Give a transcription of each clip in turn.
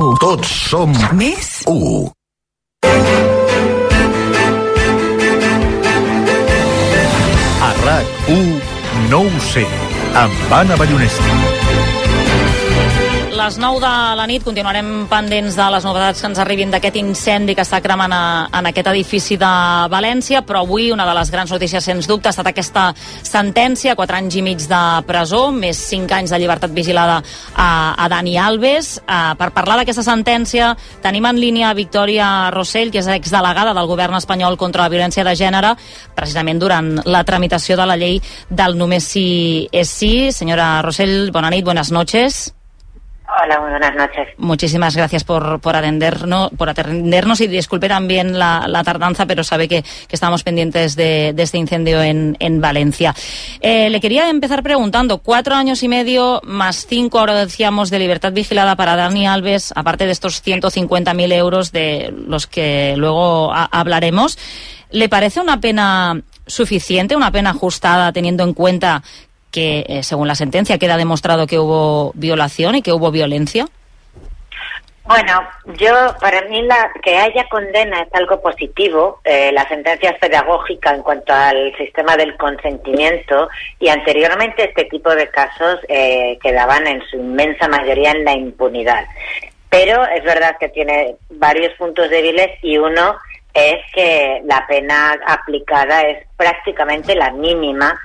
Tots som Més 1. A RAC1 no ho sé, amb Anna Ballonesta. Les 9 de la nit continuarem pendents de les novetats que ens arribin d'aquest incendi que està cremant a, en aquest edifici de València, però avui una de les grans notícies, sens dubte, ha estat aquesta sentència, 4 anys i mig de presó, més 5 anys de llibertat vigilada a, a Dani Alves. Uh, per parlar d'aquesta sentència tenim en línia Victòria Rossell, que és exdelegada del govern espanyol contra la violència de gènere, precisament durant la tramitació de la llei del només sí és sí. Senyora Rossell, bona nit, buenas noches. Hola, muy buenas noches. Muchísimas gracias por, por, atendernos, por atendernos y disculpe también la, tardanza, pero sabe que, que estamos pendientes de, este incendio en, en Valencia. Eh, le quería empezar preguntando, cuatro años y medio más cinco, ahora decíamos, de libertad vigilada para Dani Alves, aparte de estos 150.000 euros de los que luego hablaremos. ¿Le parece una pena suficiente, una pena ajustada, teniendo en cuenta que, eh, según la sentencia, queda demostrado que hubo violación y que hubo violencia? Bueno, yo, para mí, la, que haya condena es algo positivo. Eh, la sentencia es pedagógica en cuanto al sistema del consentimiento y anteriormente este tipo de casos eh, quedaban en su inmensa mayoría en la impunidad. Pero es verdad que tiene varios puntos débiles y uno es que la pena aplicada es prácticamente la mínima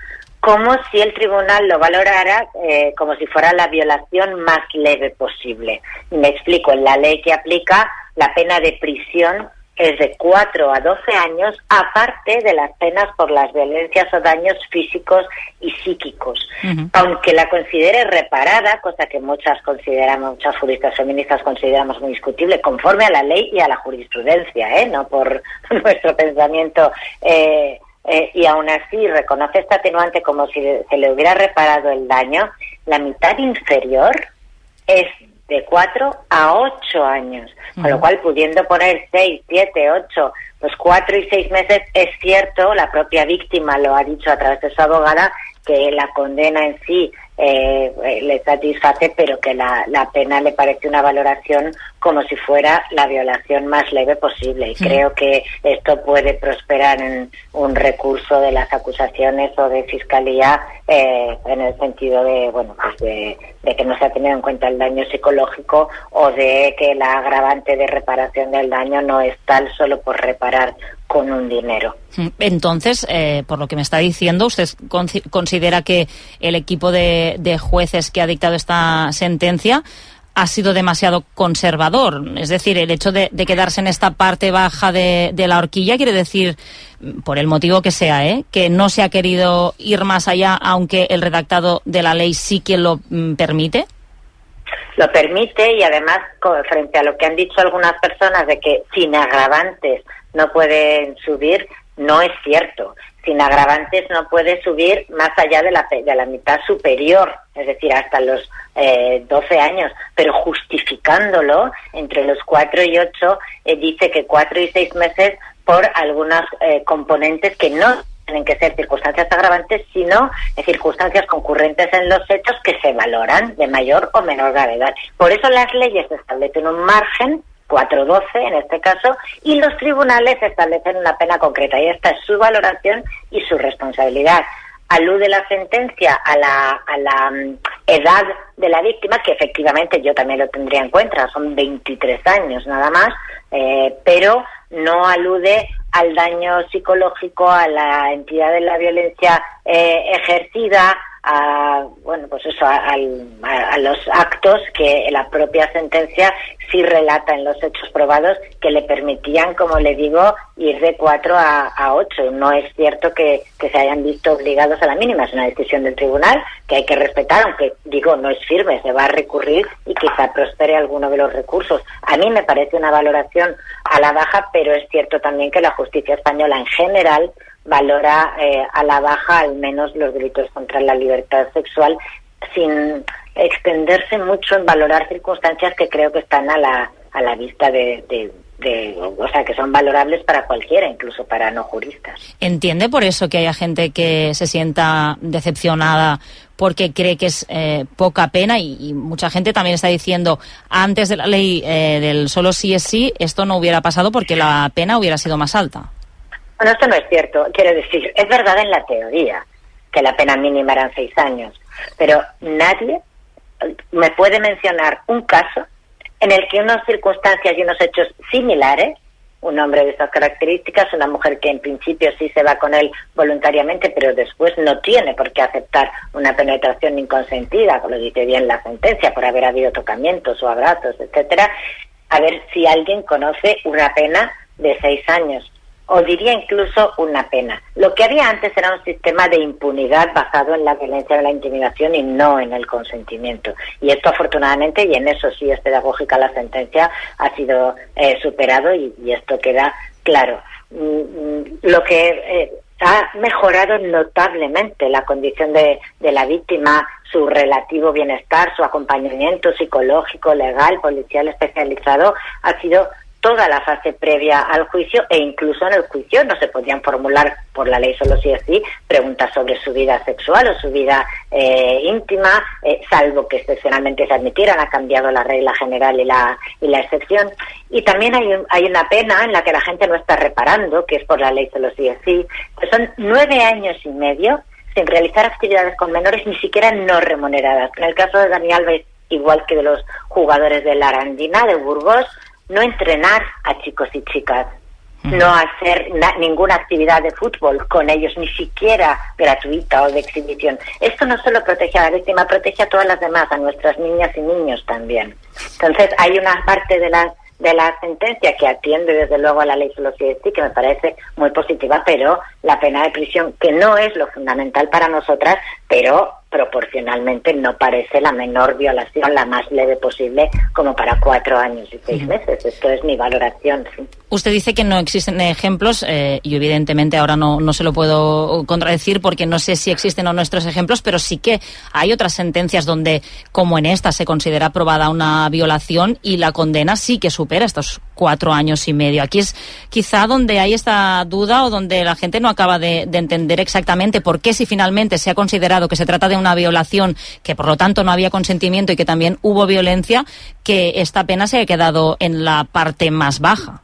como si el tribunal lo valorara eh, como si fuera la violación más leve posible. Me explico, en la ley que aplica la pena de prisión es de 4 a 12 años, aparte de las penas por las violencias o daños físicos y psíquicos. Uh -huh. Aunque la considere reparada, cosa que muchas consideramos, muchas juristas feministas consideramos muy discutible, conforme a la ley y a la jurisprudencia, ¿eh? no por nuestro pensamiento eh, eh, y aún así reconoce esta atenuante como si se le hubiera reparado el daño, la mitad inferior es de 4 a 8 años, uh -huh. con lo cual pudiendo poner 6, 7, 8, pues 4 y 6 meses, es cierto, la propia víctima lo ha dicho a través de su abogada, que la condena en sí eh, le satisface, pero que la, la, pena le parece una valoración como si fuera la violación más leve posible. Y creo que esto puede prosperar en un recurso de las acusaciones o de fiscalía eh, en el sentido de, bueno, pues de, de, que no se ha tenido en cuenta el daño psicológico o de que la agravante de reparación del daño no es tal solo por reparar con un dinero. Entonces, eh, por lo que me está diciendo, ¿usted considera que el equipo de, de, jueces que ha dictado esta sentencia ha sido demasiado conservador? Es decir, el hecho de, quedarse en esta parte baja de, de, la horquilla quiere decir, por el motivo que sea, ¿eh? que no se ha querido ir más allá, aunque el redactado de la ley sí que lo mm, permite lo permite y además frente a lo que han dicho algunas personas de que sin agravantes no pueden subir, no es cierto. Sin agravantes no puede subir más allá de la, de la mitad superior, es decir, hasta los eh, 12 años, pero justificándolo entre los 4 y 8, eh, dice que 4 y 6 meses por algunas eh, componentes que no tienen que ser circunstancias agravantes, sino circunstancias concurrentes en los hechos que se valoran de mayor o menor gravedad. Por eso las leyes establecen un margen 412 en este caso, y los tribunales establecen una pena concreta. Y esta es su valoración y su responsabilidad. Alude la sentencia a la, a la um, edad de la víctima, que efectivamente yo también lo tendría en cuenta, son 23 años nada más, eh, pero no alude al daño psicológico, a la entidad de la violencia eh, ejercida, a, bueno, pues eso, a, a, a, los actos que la propia sentencia sí relata en los hechos probados que le permitían, como le digo, ir de 4 a, a 8. No es cierto que, que, se hayan visto obligados a la mínima, es una decisión del tribunal que hay que respetar, aunque digo, no es firme, se va a recurrir y quizá prospere alguno de los recursos. A mí me parece una valoración a la baja, pero es cierto también que la justicia española en general valora eh, a la baja al menos los delitos contra la libertad sexual sin extenderse mucho en valorar circunstancias que creo que están a la, a la vista de, de, o sea, que son valorables para cualquiera, incluso para no juristas. ¿Entiende por eso que haya gente que se sienta decepcionada porque cree que es eh, poca pena y, mucha gente también está diciendo antes de la ley eh, del solo sí es sí, esto no hubiera pasado porque la pena hubiera sido más alta. Bueno, esto no es cierto. Quiero decir, es verdad en la teoría que la pena mínima eran seis años, pero nadie me puede mencionar un caso en el que unas circunstancias y unos hechos similares un hombre de estas características, una mujer que en principio sí se va con él voluntariamente, pero después no tiene por qué aceptar una penetración inconsentida, como lo dice bien la sentencia, por haber habido tocamientos o abrazos, etcétera, a ver si alguien conoce una pena de seis años o diría incluso una pena. Lo que había antes era un sistema de impunidad basado en la violencia de la intimidación y no en el consentimiento. Y esto afortunadamente, y en eso sí es pedagógica la sentencia, ha sido eh, superado y, esto queda claro. Mm, mm, lo que eh, ha mejorado notablemente la condición de la víctima, su relativo bienestar, su acompañamiento psicológico, legal, policial especializado, ha sido toda la fase previa al juicio e incluso en el juicio no se podían formular por la ley solo si es sí preguntas sobre su vida sexual o su vida eh, íntima, eh, salvo que excepcionalmente se admitieran. Ha cambiado la regla general y la, y la excepción. Y también hay, hay una pena en la que la gente no está reparando, que es por la ley solo si es sí, son nueve años y medio sin realizar actividades con menores, ni siquiera no remuneradas. En el caso de Dani Alves, igual que de los jugadores de la Arandina, de Burgos, no entrenar a chicos y chicas, no hacer ninguna actividad de fútbol con ellos, ni siquiera gratuita o de exhibición. Esto no solo protege a la víctima, protege a todas las demás, a nuestras niñas y niños también. Entonces, hay una parte de la de la sentencia que atiende desde luego a la ley solo que me parece muy positiva, pero la pena de prisión, que no es lo fundamental para nosotras, pero proporcionalmente no parece la menor violación, la más leve posible, como para cuatro años y seis meses. Esto es mi valoración. Usted dice que no existen ejemplos eh, y evidentemente ahora no, no se lo puedo contradecir porque no sé si existen o nuestros ejemplos, pero sí que hay otras sentencias donde, como en esta, se considera aprobada una violación y la condena sí que supera estos cuatro años y medio. Aquí es quizá donde hay esta duda o donde la gente no acaba de, de entender exactamente por qué si finalmente se ha considerado que se trata de una una violación, que por lo tanto no había consentimiento y que también hubo violencia, que esta pena se ha quedado en la parte más baja.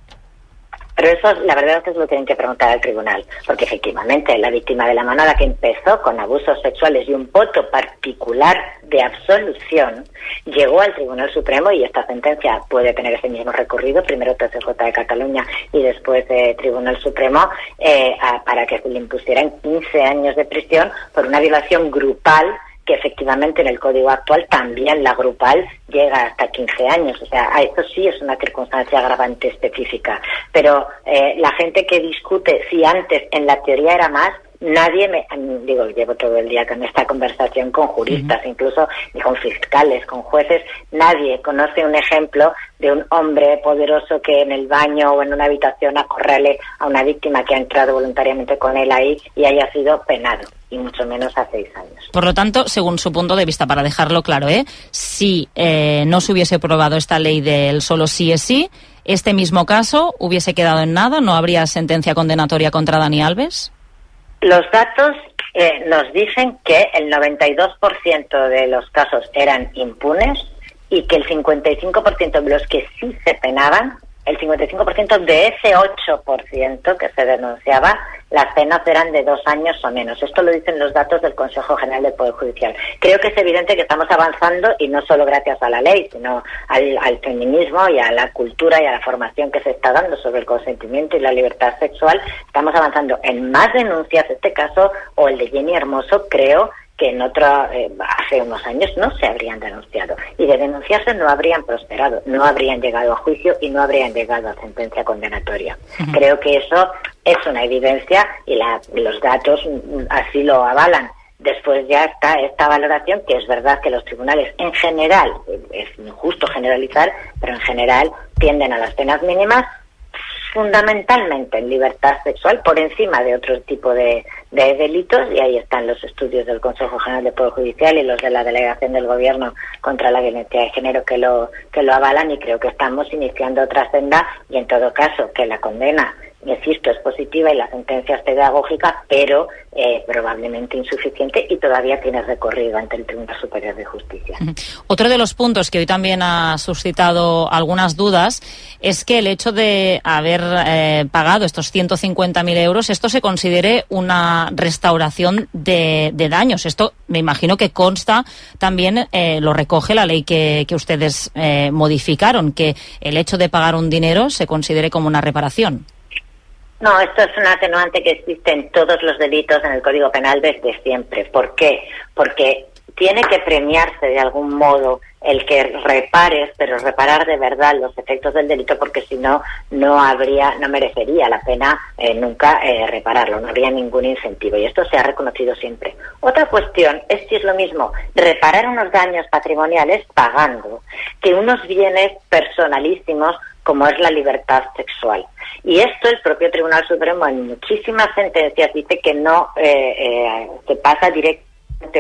Pero eso, la verdad es que lo tienen que preguntar al tribunal, porque efectivamente la víctima de la manada que empezó con abusos sexuales y un voto particular de absolución, llegó al Tribunal Supremo y esta sentencia puede tener ese mismo recorrido, primero TCJ de Cataluña y después de Tribunal Supremo, eh, para que se le impusieran 15 años de prisión por una violación grupal efectivamente en el código actual también la grupal llega hasta 15 años. O sea, esto sí es una circunstancia agravante específica. Pero eh, la gente que discute si antes en la teoría era más, nadie me digo llevo todo el día con esta conversación con juristas incluso y con fiscales con jueces nadie conoce un ejemplo de un hombre poderoso que en el baño o en una habitación acorrale a una víctima que ha entrado voluntariamente con él ahí y haya sido penado y mucho menos a seis años. Por lo tanto, según su punto de vista, para dejarlo claro, ¿eh? si eh, no se hubiese aprobado esta ley del solo sí es sí, este mismo caso hubiese quedado en nada, no habría sentencia condenatoria contra Dani Alves. Los datos eh, nos dicen que el 92% de los casos eran impunes y que el 55% de los que sí se penaban el 55% de ese 8% que se denunciaba, las penas eran de dos años o menos. Esto lo dicen los datos del Consejo General del Poder Judicial. Creo que es evidente que estamos avanzando y no solo gracias a la ley, sino al, feminismo y a la cultura y a la formación que se está dando sobre el consentimiento y la libertad sexual. Estamos avanzando en más denuncias, este caso, o el de Jenny Hermoso, creo que en otro, eh, hace unos años no se habrían denunciado. Y de denunciarse no habrían prosperado, no habrían llegado a juicio y no habrían llegado a sentencia condenatoria. Creo que eso es una evidencia y los datos así lo avalan. Después ya está esta valoración, que es verdad que los tribunales en general, es injusto generalizar, pero en general tienden a las penas mínimas fundamentalmente en libertad sexual por encima de otro tipo de, delitos y ahí están los estudios del Consejo General de Poder Judicial y los de la Delegación del Gobierno contra la Violencia de Género que lo, que lo avalan y creo que estamos iniciando otra senda y en todo caso que la condena insisto, es positiva y la sentencia es pedagógica, pero eh, probablemente insuficiente y todavía tiene recorrido ante el Tribunal Superior de Justicia. Otro de los puntos que hoy también ha suscitado algunas dudas es que el hecho de haber eh, pagado estos 150.000 euros, esto se considere una restauración de, daños. Esto me imagino que consta también, eh, lo recoge la ley que, que ustedes modificaron, que el hecho de pagar un dinero se considere como una reparación. No, esto es un atenuante que existe en todos los delitos en el Código Penal desde siempre. ¿Por qué? Porque tiene que premiarse de algún modo el que repares, pero reparar de verdad los efectos del delito, porque si no, no habría, no merecería la pena eh, nunca eh, repararlo, no habría ningún incentivo. Y esto se ha reconocido siempre. Otra cuestión es si es lo mismo reparar unos daños patrimoniales pagando que unos bienes personalísimos como es la libertad sexual. Y esto el propio Tribunal Supremo en muchísimas sentencias dice que no eh, eh, se pasa directamente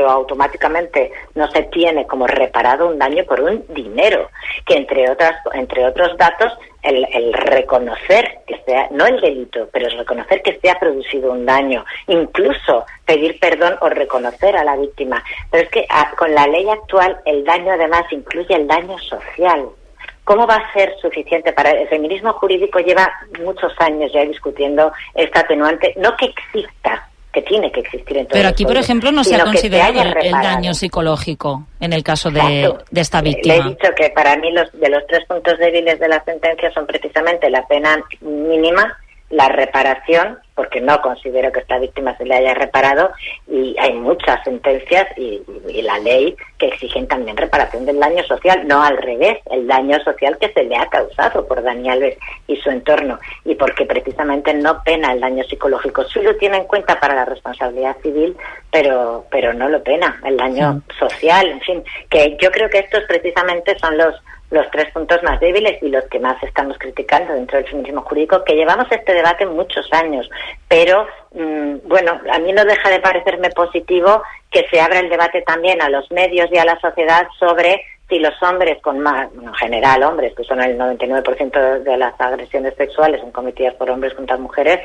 automáticamente no se tiene como reparado un daño por un dinero, que entre otras entre otros datos el, el reconocer que sea no el delito, pero el reconocer que se ha producido un daño, incluso pedir perdón o reconocer a la víctima. Pero es que ah, con la ley actual el daño además incluye el daño social ¿Cómo va a ser suficiente para el feminismo jurídico? Lleva muchos años ya discutiendo esta atenuante, no que exista, que tiene que existir en todo Pero aquí, por ejemplo, no se ha considerado el, daño psicológico en el caso de, de, esta víctima. Le he dicho que para mí los, de los tres puntos débiles de la sentencia son precisamente la pena mínima la reparación, porque no considero que esta víctima se le haya reparado, y hay muchas sentencias y, la ley que exigen también reparación del daño social, no al revés, el daño social que se le ha causado por Daniel y su entorno, y porque precisamente no pena el daño psicológico. Sí lo tiene en cuenta para la responsabilidad civil, pero, pero no lo pena, el daño social, en fin, que yo creo que estos precisamente son los los tres puntos más débiles y los que más estamos criticando dentro del feminismo jurídico, que llevamos este debate muchos años, pero mm, bueno, a mí no deja de parecerme positivo que se abra el debate también a los medios y a la sociedad sobre si los hombres con más, en general hombres, que son el 99% de las agresiones sexuales son cometidas por hombres contra mujeres,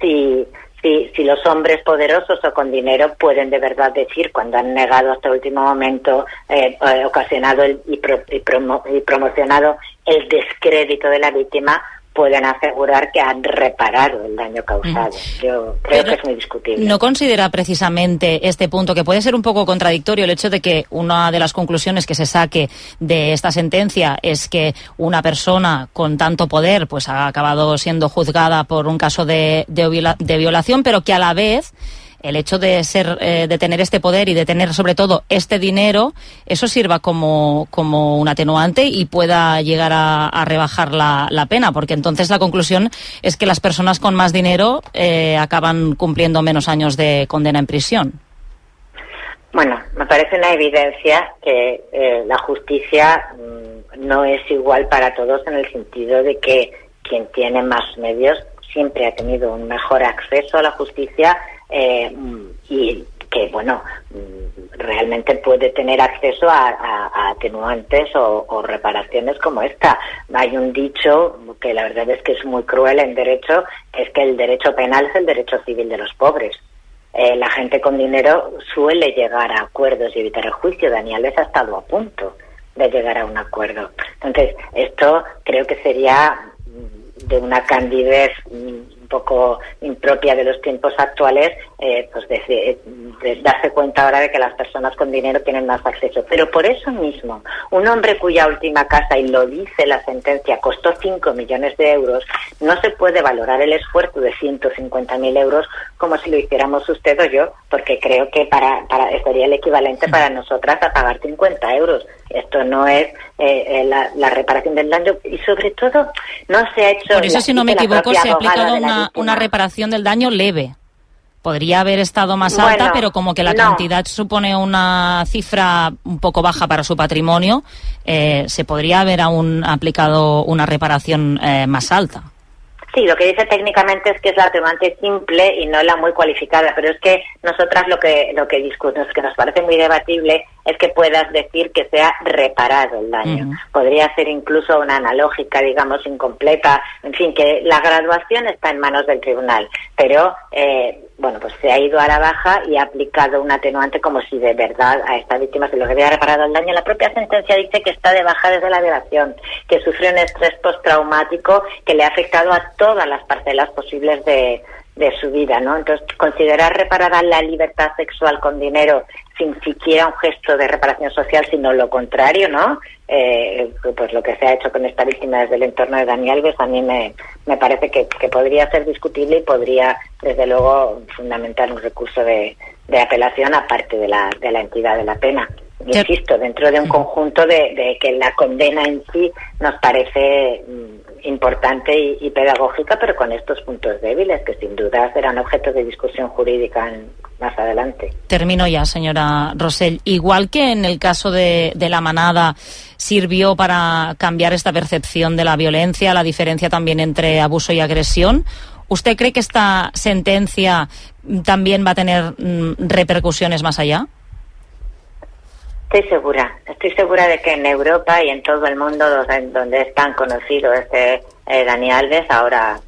si, si, si los hombres poderosos o con dinero pueden de verdad decir cuando han negado hasta último momento, eh, eh ocasionado y promocionado el descrédito de la víctima, pueden asegurar que han reparado el daño causado. Yo creo que es muy discutible. ¿No considera precisamente este punto que puede ser un poco contradictorio el hecho de que una de las conclusiones que se saque de esta sentencia es que una persona con tanto poder pues ha acabado siendo juzgada por un caso de, de violación, pero que a la vez el hecho de ser, eh, de tener este poder y de tener sobre todo este dinero, eso sirva como, como un atenuante y pueda llegar a, rebajar la, pena, porque entonces la conclusión es que las personas con más dinero eh, acaban cumpliendo menos años de condena en prisión. Bueno, me parece una evidencia que eh, la justicia mm, no es igual para todos en el sentido de que quien tiene más medios siempre ha tenido un mejor acceso a la justicia eh, y que, bueno, realmente puede tener acceso a, atenuantes o, reparaciones como esta. Hay un dicho que la verdad es que es muy cruel en derecho, es que el derecho penal es el derecho civil de los pobres. Eh, la gente con dinero suele llegar a acuerdos y evitar el juicio. Daniel ha estado a punto de llegar a un acuerdo. Entonces, esto creo que sería de una candidez poco impropia de los tiempos actuales, eh, pues de, darse cuenta ahora de que las personas con dinero tienen más acceso. Pero por eso mismo, un hombre cuya última casa, y lo dice la sentencia, costó 5 millones de euros, no se puede valorar el esfuerzo de 150.000 euros como si lo hiciéramos usted o yo, porque creo que para, para sería el equivalente para nosotras a pagar 50 euros. Esto no es eh, eh, la, reparación del daño y sobre todo no se ha hecho... Por eso, si no me equivoco, se ha aplicado una, una reparación del daño leve. Podría haber estado más alta, pero como que la cantidad supone una cifra un poco baja para su patrimonio, eh, se podría haber aún aplicado una reparación más alta. Sí, lo que dice técnicamente es que es la atenuante simple y no la muy cualificada, pero es que nosotras lo que lo que discutimos, que nos parece muy debatible es que puedas decir que se ha reparado el daño. Podría ser incluso una analógica, digamos, incompleta, en fin, que la graduación está en manos del tribunal, pero eh, bueno, pues se ha ido a la baja y ha aplicado un atenuante como si de verdad a esta víctima se le hubiera reparado el daño. La propia sentencia dice que está de baja desde la violación, que sufrió un estrés postraumático que le ha afectado a todas las parcelas posibles de, de su vida, ¿no? Entonces, considerar reparada la libertad sexual con dinero sin siquiera un gesto de reparación social, sino lo contrario, ¿no? Eh, pues lo que se ha hecho con esta víctima desde el entorno de Dani Alves a mí me, me parece que, que, podría ser discutible y podría, desde luego, fundamentar un recurso de, de apelación aparte de la, de la entidad de la pena. Insisto, dentro de un conjunto de, de que la condena en sí nos parece mm, importante y, pedagógica, pero con estos puntos débiles que sin duda serán objeto de discusión jurídica en, más adelante. Termino ya, señora Rosell. Igual que en el caso de, de, la manada sirvió para cambiar esta percepción de la violencia, la diferencia también entre abuso y agresión, ¿usted cree que esta sentencia también va a tener mm, repercusiones más allá? Estoy segura, estoy segura de que en Europa y en todo el mundo donde, es tan conocido este eh, Dani Alves, ahora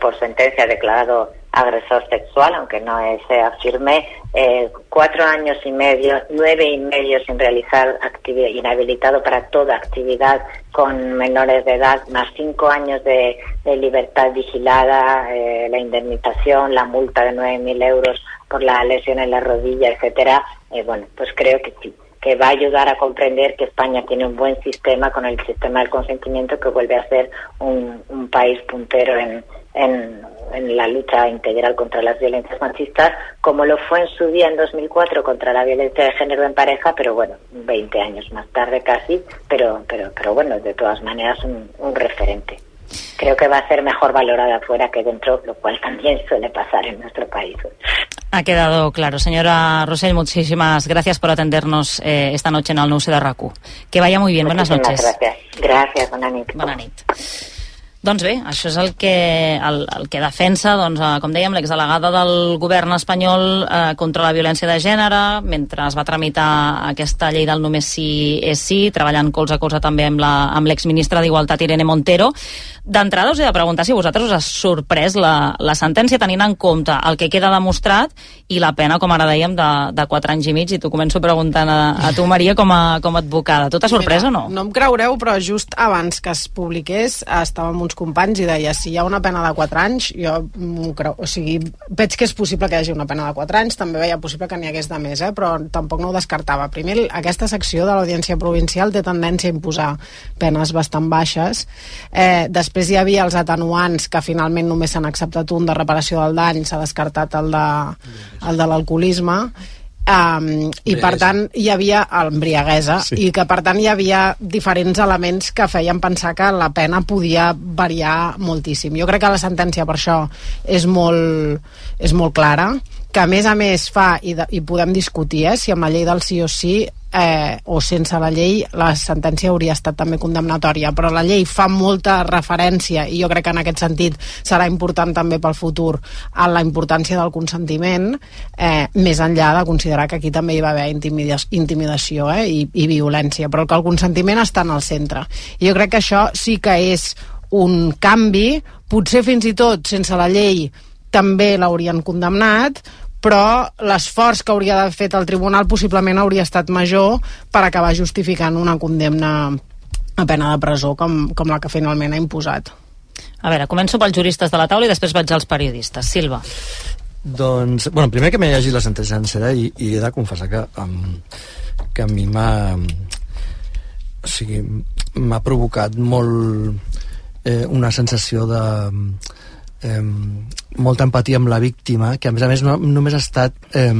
por, sentencia declarado agresor sexual, aunque no sea firme, eh, cuatro años y medio, nueve y medio sin realizar actividad, inhabilitado para toda actividad con menores de edad, más cinco años de, de libertad vigilada, eh, la indemnización, la multa de nueve mil euros por la lesión en la rodilla, etcétera. Eh, bueno, pues creo que sí que va a ayudar a comprender que España tiene un buen sistema con el sistema del consentimiento que vuelve a ser un, país puntero en, en, la lucha integral contra las violencias machistas, como lo fue en su día en 2004 contra la violencia de género en pareja, pero bueno, 20 años más tarde casi, pero, pero, pero bueno, de todas maneras un referente. Creo que va a ser mejor valorada afuera que dentro, lo cual también suele pasar en nuestro país. Ha quedado claro. Señora Rosell, muchísimas gracias por atendernos eh, esta noche en el 9 de RAC1. Que vaya muy bien. Buenas noches. Gracias. Gracias. Bona nit. Doncs bé, això és el que, el, el que defensa, doncs, eh, com dèiem, l'exdelegada del govern espanyol eh, contra la violència de gènere, mentre es va tramitar aquesta llei del només sí és sí, treballant colze a colze també amb l'exministre d'Igualtat Irene Montero. D'entrada us he de preguntar si vosaltres us ha sorprès la, la sentència tenint en compte el que queda demostrat i la pena, com ara dèiem, de, de 4 anys i mig, i t'ho començo preguntant a, a tu, Maria, com a, com a advocada. Tu t'ha sorprès Mira, o no? No em creureu, però just abans que es publiqués estava amb uns companys i deia si hi ha una pena de 4 anys, jo m'ho creu. O sigui, veig que és possible que hi hagi una pena de 4 anys, també veia possible que n'hi hagués de més, eh? però tampoc no ho descartava. Primer, aquesta secció de l'Audiència Provincial té tendència a imposar penes bastant baixes. Eh, després hi havia els atenuants, que finalment només s'han acceptat un de reparació del dany, s'ha descartat el de, el de l'alcoholisme, Um, i per tant hi havia embriaguesa sí. i que per tant hi havia diferents elements que feien pensar que la pena podia variar moltíssim. Jo crec que la sentència per això és molt, és molt clara que a més a més fa, i, de, i podem discutir eh, si amb la llei del sí o sí eh, o sense la llei la sentència hauria estat també condemnatòria. Però la llei fa molta referència i jo crec que en aquest sentit serà important també pel futur a la importància del consentiment eh, més enllà de considerar que aquí també hi va haver intimidació eh, i, i violència. Però que el consentiment està en el centre. I jo crec que això sí que és un canvi. Potser fins i tot sense la llei també l'haurien condemnat però l'esforç que hauria d'haver fet el tribunal possiblement hauria estat major per acabar justificant una condemna a pena de presó com, com la que finalment ha imposat. A veure, començo pels juristes de la taula i després vaig als periodistes. Silva. Doncs, bueno, primer que m'he llegit la sentència sencera i, i he de confessar que, um, que a mi m'ha o sigui, m'ha provocat molt eh, una sensació de eh, molta empatia amb la víctima, que a més a més no, només ha estat... Eh,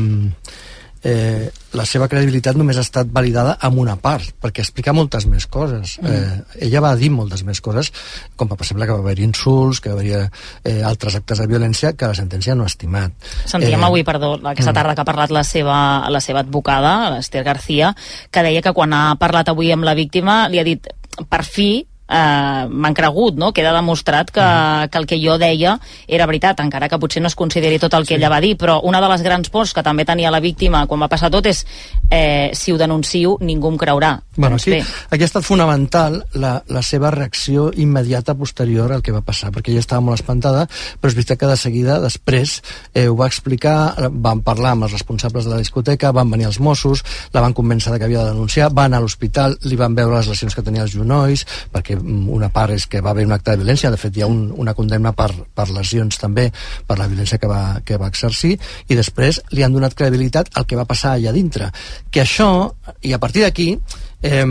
eh, la seva credibilitat només ha estat validada amb una part, perquè explica moltes més coses. Mm. Eh, ella va dir moltes més coses, com per exemple que va haver insults, que va haver eh, altres actes de violència que la sentència no ha estimat. Sentíem eh, avui, perdó, aquesta mm. tarda que ha parlat la seva, la seva advocada, l'Ester García, que deia que quan ha parlat avui amb la víctima li ha dit per fi eh, m'han cregut, no? Queda demostrat que, que el que jo deia era veritat, encara que potser no es consideri tot el que sí. ella va dir, però una de les grans pors que també tenia la víctima quan va passar tot és eh, si ho denuncio ningú em creurà. Bueno, doncs aquí, aquí ha estat fonamental la, la seva reacció immediata posterior al que va passar, perquè ella estava molt espantada, però és veritat que de seguida, després, eh, ho va explicar, van parlar amb els responsables de la discoteca, van venir els Mossos, la van convèncer que havia de denunciar, van a l'hospital, li van veure les lesions que tenia als genolls, perquè mm, una part és que va haver un acte de violència, de fet hi ha un, una condemna per, per lesions també, per la violència que va, que va exercir, i després li han donat credibilitat al que va passar allà dintre. Que això, i a partir d'aquí, eh,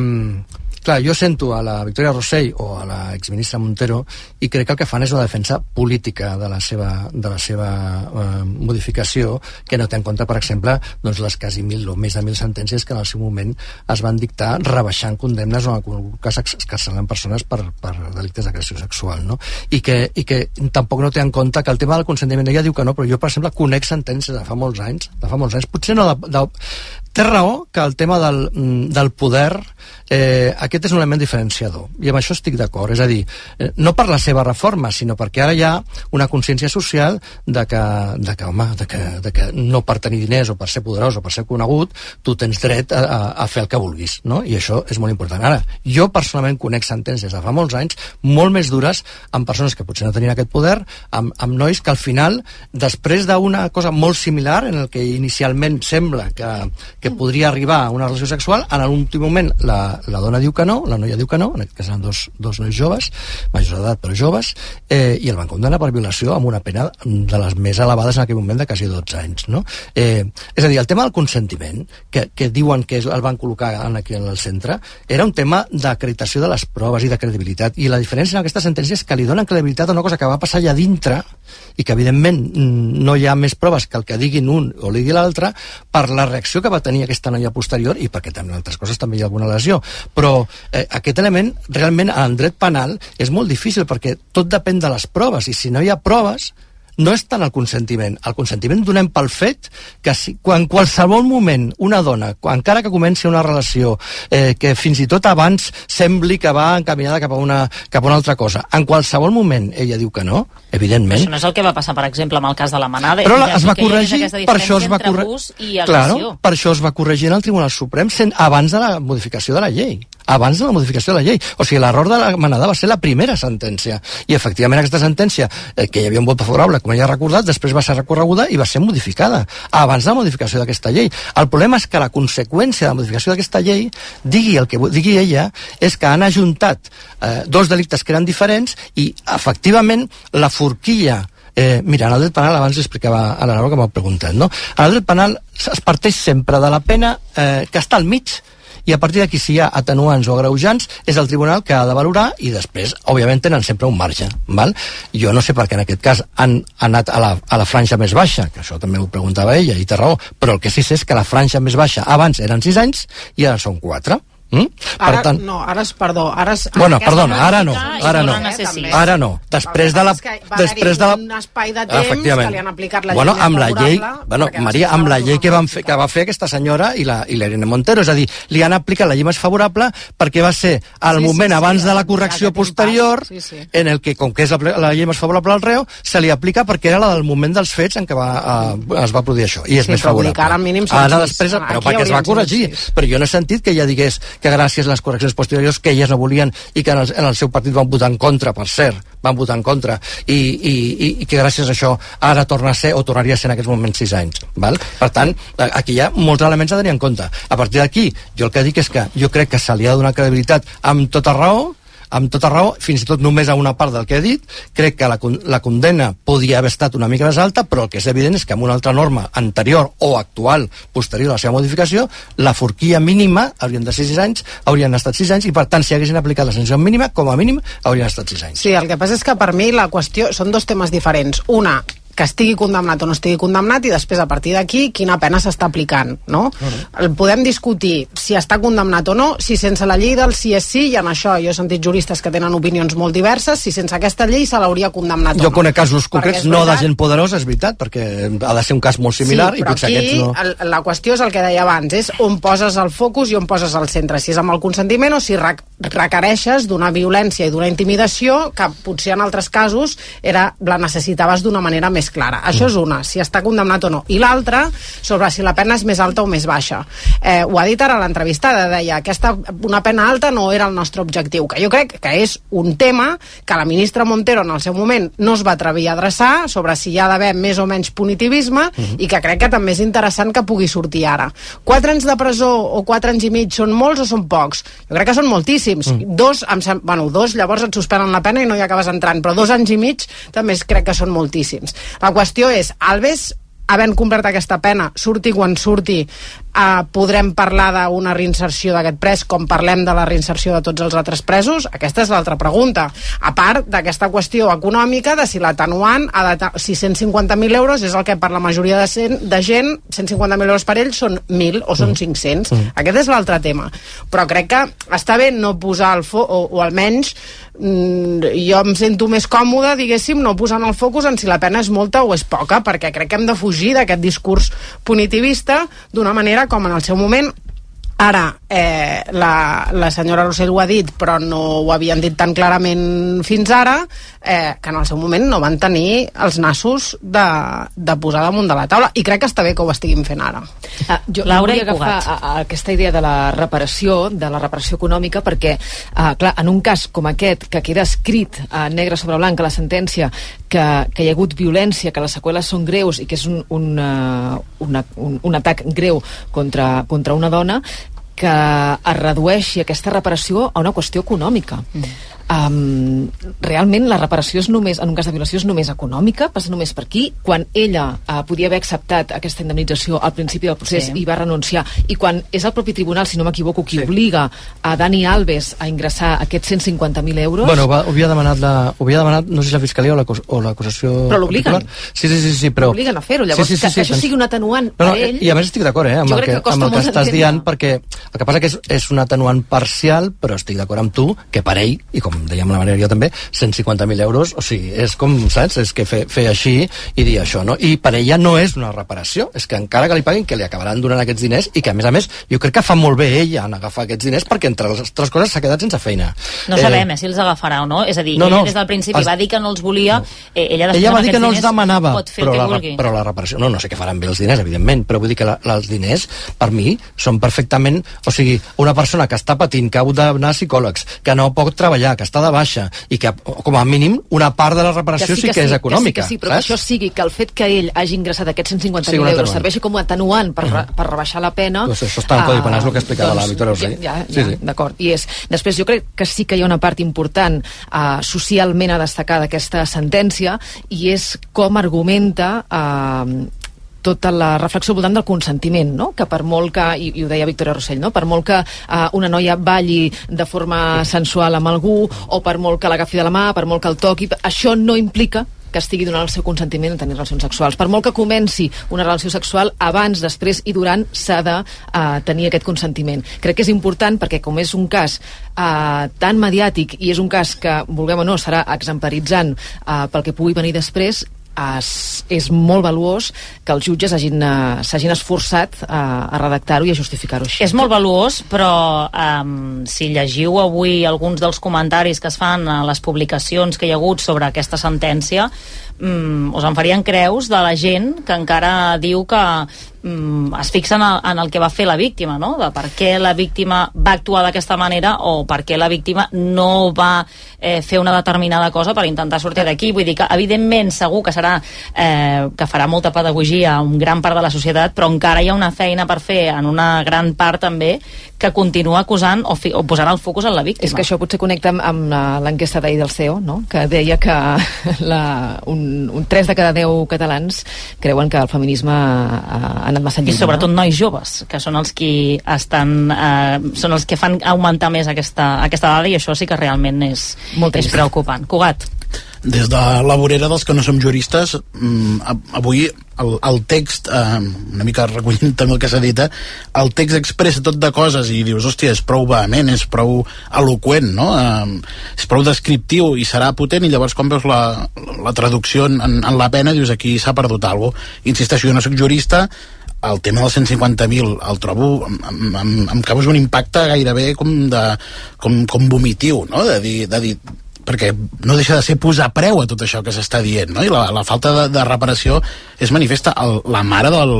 clar, jo sento a la Victoria Rossell o a la exministra Montero i crec que el que fan és una defensa política de la seva, de la seva eh, modificació que no té en compte, per exemple, doncs les quasi mil o més de mil sentències que en el seu moment es van dictar rebaixant condemnes o en cas excarcelant persones per, per delictes d'agressió sexual, no? I que, I que tampoc no té en compte que el tema del consentiment, ella diu que no, però jo, per exemple, conec sentències de fa molts anys, de fa molts anys, potser no de, de, té raó que el tema del, mm, del poder eh, aquest és un element diferenciador i amb això estic d'acord, és a dir eh, no per la seva reforma, sinó perquè ara hi ha una consciència social de que, de que, home, de que, de que no per tenir diners o per ser poderós o per ser conegut tu tens dret a, a, a fer el que vulguis no? i això és molt important ara, jo personalment conec sentències de fa molts anys molt més dures amb persones que potser no tenien aquest poder amb, amb nois que al final després d'una cosa molt similar en el que inicialment sembla que, que podria arribar a una relació sexual en l'últim moment la, la dona diu que no, la noia diu que no, en aquest cas eren dos, dos nois joves, majors d'edat però joves, eh, i el van condenar per violació amb una pena de les més elevades en aquell moment de quasi 12 anys. No? Eh, és a dir, el tema del consentiment, que, que diuen que el van col·locar en aquí en el centre, era un tema d'acreditació de les proves i de credibilitat, i la diferència en aquesta sentència és que li donen credibilitat a una cosa que va passar allà dintre i que evidentment no hi ha més proves que el que diguin un o digui l'altre per la reacció que va tenir aquesta noia posterior i perquè també altres coses també hi ha alguna lesió. Però eh, aquest element realment en dret penal és molt difícil perquè tot depèn de les proves i si no hi ha proves no és tant el consentiment. El consentiment donem pel fet que si, quan qualsevol moment una dona, quan, encara que comenci una relació eh, que fins i tot abans sembli que va encaminada cap a, una, cap a una altra cosa, en qualsevol moment ella diu que no, evidentment... Però això no és el que va passar, per exemple, amb el cas de la manada. Però la, es va corregir, per això es va corregir... Claro, per això es va corregir en el Tribunal Suprem sent, abans de la modificació de la llei abans de la modificació de la llei. O sigui, l'error de la manada va ser la primera sentència. I, efectivament, aquesta sentència, eh, que hi havia un vot favorable, com ja ha recordat, després va ser recorreguda i va ser modificada abans de la modificació d'aquesta llei. El problema és que la conseqüència de la modificació d'aquesta llei, digui el que digui ella, és que han ajuntat eh, dos delictes que eren diferents i, efectivament, la forquilla Eh, mira, en el dret penal, abans explicava a la Laura que m'ha preguntat, no? En el dret penal es parteix sempre de la pena eh, que està al mig i a partir d'aquí si hi ha atenuants o agreujants és el tribunal que ha de valorar i després, òbviament, tenen sempre un marge val? jo no sé per què en aquest cas han, anat a la, a la franja més baixa que això també ho preguntava ella i té raó però el que sí sé és que la franja més baixa abans eren 6 anys i ara són 4 Mm? Ara, per tant, no, ara és, perdó, ara és... Bueno, perdona, ara no, ara no, ara no. Després de la... Després de la... un espai de temps que li han aplicat la bueno, amb la llei, bueno, Maria, amb la llei que, van fer, que va fer aquesta senyora i la, i l'Irene Montero, és a dir, li han aplicat la llei més favorable perquè va ser al sí, moment sí, sí, abans de la correcció posterior sí, sí. en el que, com que és la, la llei més favorable al reu, se li aplica perquè era la del moment dels fets en què va, uh, es va produir això, i és sí, més favorable. Ara, mínim ara després, però perquè es va corregir, però jo no he sentit que ella digués que gràcies a les correccions posteriors que elles no volien i que en el, en el seu partit van votar en contra, per cert, van votar en contra, i, i, i que gràcies a això ara torna a ser, o tornaria a ser en aquests moments sis anys. Val? Per tant, aquí hi ha molts elements a tenir en compte. A partir d'aquí, jo el que dic és que jo crec que se li ha de donar credibilitat amb tota raó, amb tota raó, fins i tot només a una part del que he dit, crec que la, la condena podia haver estat una mica més alta, però el que és evident és que amb una altra norma anterior o actual, posterior a la seva modificació, la forquilla mínima haurien de ser 6 anys, haurien estat 6 anys, i per tant, si haguessin aplicat la sanció mínima, com a mínim, haurien estat 6 anys. Sí, el que passa és que per mi la qüestió són dos temes diferents. Una, que estigui condemnat o no estigui condemnat i després a partir d'aquí quina pena s'està aplicant, no? Uh -huh. Podem discutir si està condemnat o no, si sense la llei del sí és sí, i en això jo he sentit juristes que tenen opinions molt diverses, si sense aquesta llei se l'hauria condemnat jo o no. Jo conec casos concrets, no de gent poderosa, és veritat, perquè ha de ser un cas molt similar sí, i potser aquí, aquests no... El, la qüestió és el que deia abans, és on poses el focus i on poses el centre, si és amb el consentiment o si requereixes d'una violència i d'una intimidació que potser en altres casos era, la necessitaves d'una manera més clara. Això és una, si està condemnat o no. I l'altra, sobre si la pena és més alta o més baixa. Eh, ho ha dit ara l'entrevistada, deia aquesta, una pena alta no era el nostre objectiu, que jo crec que és un tema que la ministra Montero en el seu moment no es va atrevir a adreçar sobre si hi ha d'haver més o menys punitivisme uh -huh. i que crec que també és interessant que pugui sortir ara. Quatre anys de presó o quatre anys i mig són molts o són pocs? Jo crec que són moltíssims. Mm. Dos, em sem... bueno, dos llavors et suspenen la pena i no hi acabes entrant, però dos anys i mig també crec que són moltíssims. La qüestió és, Alves havent complert aquesta pena, surti quan surti, eh, podrem parlar d'una reinserció d'aquest pres com parlem de la reinserció de tots els altres presos? Aquesta és l'altra pregunta. A part d'aquesta qüestió econòmica de si l'atenuant, si 150.000 euros és el que per la majoria de, cent, de gent, 150.000 euros per ell són 1.000 o són 500. Mm. mm. Aquest és l'altre tema. Però crec que està bé no posar el fo o, o almenys mm, jo em sento més còmode, diguéssim, no posant el focus en si la pena és molta o és poca, perquè crec que hem de fugir d'aquest discurs punitivista d'una manera com en el seu moment Ara, eh, la, la senyora Rossell ho ha dit, però no ho havien dit tan clarament fins ara, eh, que en el seu moment no van tenir els nassos de, de posar damunt de la taula. I crec que està bé que ho estiguin fent ara. Ah, jo Laura vull agafar a, a aquesta idea de la reparació, de la reparació econòmica, perquè, ah, clar, en un cas com aquest, que queda escrit a negre sobre blanc a la sentència que, que hi ha hagut violència, que les seqüeles són greus i que és un, un, uh, una, un, un atac greu contra, contra una dona, que es redueixi aquesta reparació a una qüestió econòmica. Mm um, realment la reparació és només, en un cas de violació és només econòmica, passa només per aquí, quan ella uh, podia haver acceptat aquesta indemnització al principi del procés sí. i va renunciar, i quan és el propi tribunal, si no m'equivoco, qui sí. obliga a Dani Alves a ingressar aquests 150.000 euros... Bueno, va, ho havia demanat, la, ho havia demanat no sé si la Fiscalia o l'acusació... Però l'obliguen. Sí, sí, sí, sí, però... L'obliguen a fer-ho, llavors sí, sí, sí, que, sí, que això sigui un atenuant no, no, per ell... I a més estic d'acord, eh, amb el que, que amb el que estàs dient, perquè el que passa que és, és un atenuant parcial, però estic d'acord amb tu, que per ell, i com dèiem la manera jo també, 150.000 euros, o sigui, és com, saps, és que fer, fer així i dir això, no? I per ella no és una reparació, és que encara que li paguin, que li acabaran donant aquests diners i que, a més a més, jo crec que fa molt bé ella en agafar aquests diners perquè, entre les altres coses, s'ha quedat sense feina. No eh, sabem eh, si els agafarà o no, és a dir, no, no, ella des del principi es... va dir que no els volia, no. eh, ella, ella va dir que no els demanava, però la, però la reparació, no, no sé què faran bé els diners, evidentment, però vull dir que la, la, els diners, per mi, són perfectament, o sigui, una persona que està patint, que ha d'anar a psicòlegs, que no pot treballar, que està de baixa, i que, com a mínim, una part de la reparació que sí que, sí que és econòmica. Que sí, que sí, però saps? que això sigui que el fet que ell hagi ingressat aquests 150.000 sí, euros serveixi com a atenuant per, uh -huh. per rebaixar la pena... Doncs això està en Codi Penal, és el que explicava doncs, la Victoria Rosell. Ja, ja, sí, sí. d'acord. I és, després jo crec que sí que hi ha una part important uh, socialment a destacar d'aquesta sentència i és com argumenta uh, tota la reflexió voltant del consentiment, no? que per molt que, i, i ho deia Victoria Rossell, no? per molt que uh, una noia balli de forma sensual amb algú, o per molt que l'agafi de la mà, per molt que el toqui, això no implica que estigui donant el seu consentiment a tenir relacions sexuals. Per molt que comenci una relació sexual, abans, després i durant s'ha de uh, tenir aquest consentiment. Crec que és important perquè com és un cas uh, tan mediàtic i és un cas que, vulguem o no, serà exemplaritzant uh, pel que pugui venir després, es, és molt valuós que els jutges uh, s'hagin esforçat uh, a redactar-ho i a justificar-ho així. És molt valuós, però um, si llegiu avui alguns dels comentaris que es fan a les publicacions que hi ha hagut sobre aquesta sentència, um, us en farien creus de la gent que encara diu que mm, es fixa en el, en el que va fer la víctima, no? de per què la víctima va actuar d'aquesta manera o per què la víctima no va eh, fer una determinada cosa per intentar sortir d'aquí. Vull dir que, evidentment, segur que serà eh, que farà molta pedagogia a un gran part de la societat, però encara hi ha una feina per fer en una gran part també que continua acusant o, fi, o posant el focus en la víctima. És que això potser connecta amb, amb l'enquesta d'ahir del CEO, no? que deia que la, un, un 3 de cada 10 catalans creuen que el feminisme ha, anat massa lluny. I sobretot no? nois joves, que són els qui estan, eh, són els que fan augmentar més aquesta, aquesta dada i això sí que realment és, és preocupant. Cugat. Des de la vorera dels que no som juristes mm, avui el, el text eh, una mica recollint també el que s'ha dit eh, el text expressa tot de coses i dius, hòstia, és prou vehement és prou eloquent no? eh, és prou descriptiu i serà potent i llavors quan veus la, la traducció en, en la pena dius aquí s'ha perdut alguna cosa insisteixo, jo no sóc jurista el tema dels 150.000 el trobo, em, em, em causa un impacte gairebé com, de, com, com vomitiu, no? de dir, de dir perquè no deixa de ser posar preu a tot això que s'està dient, no? I la, la falta de, de reparació és manifesta. El, la mare del,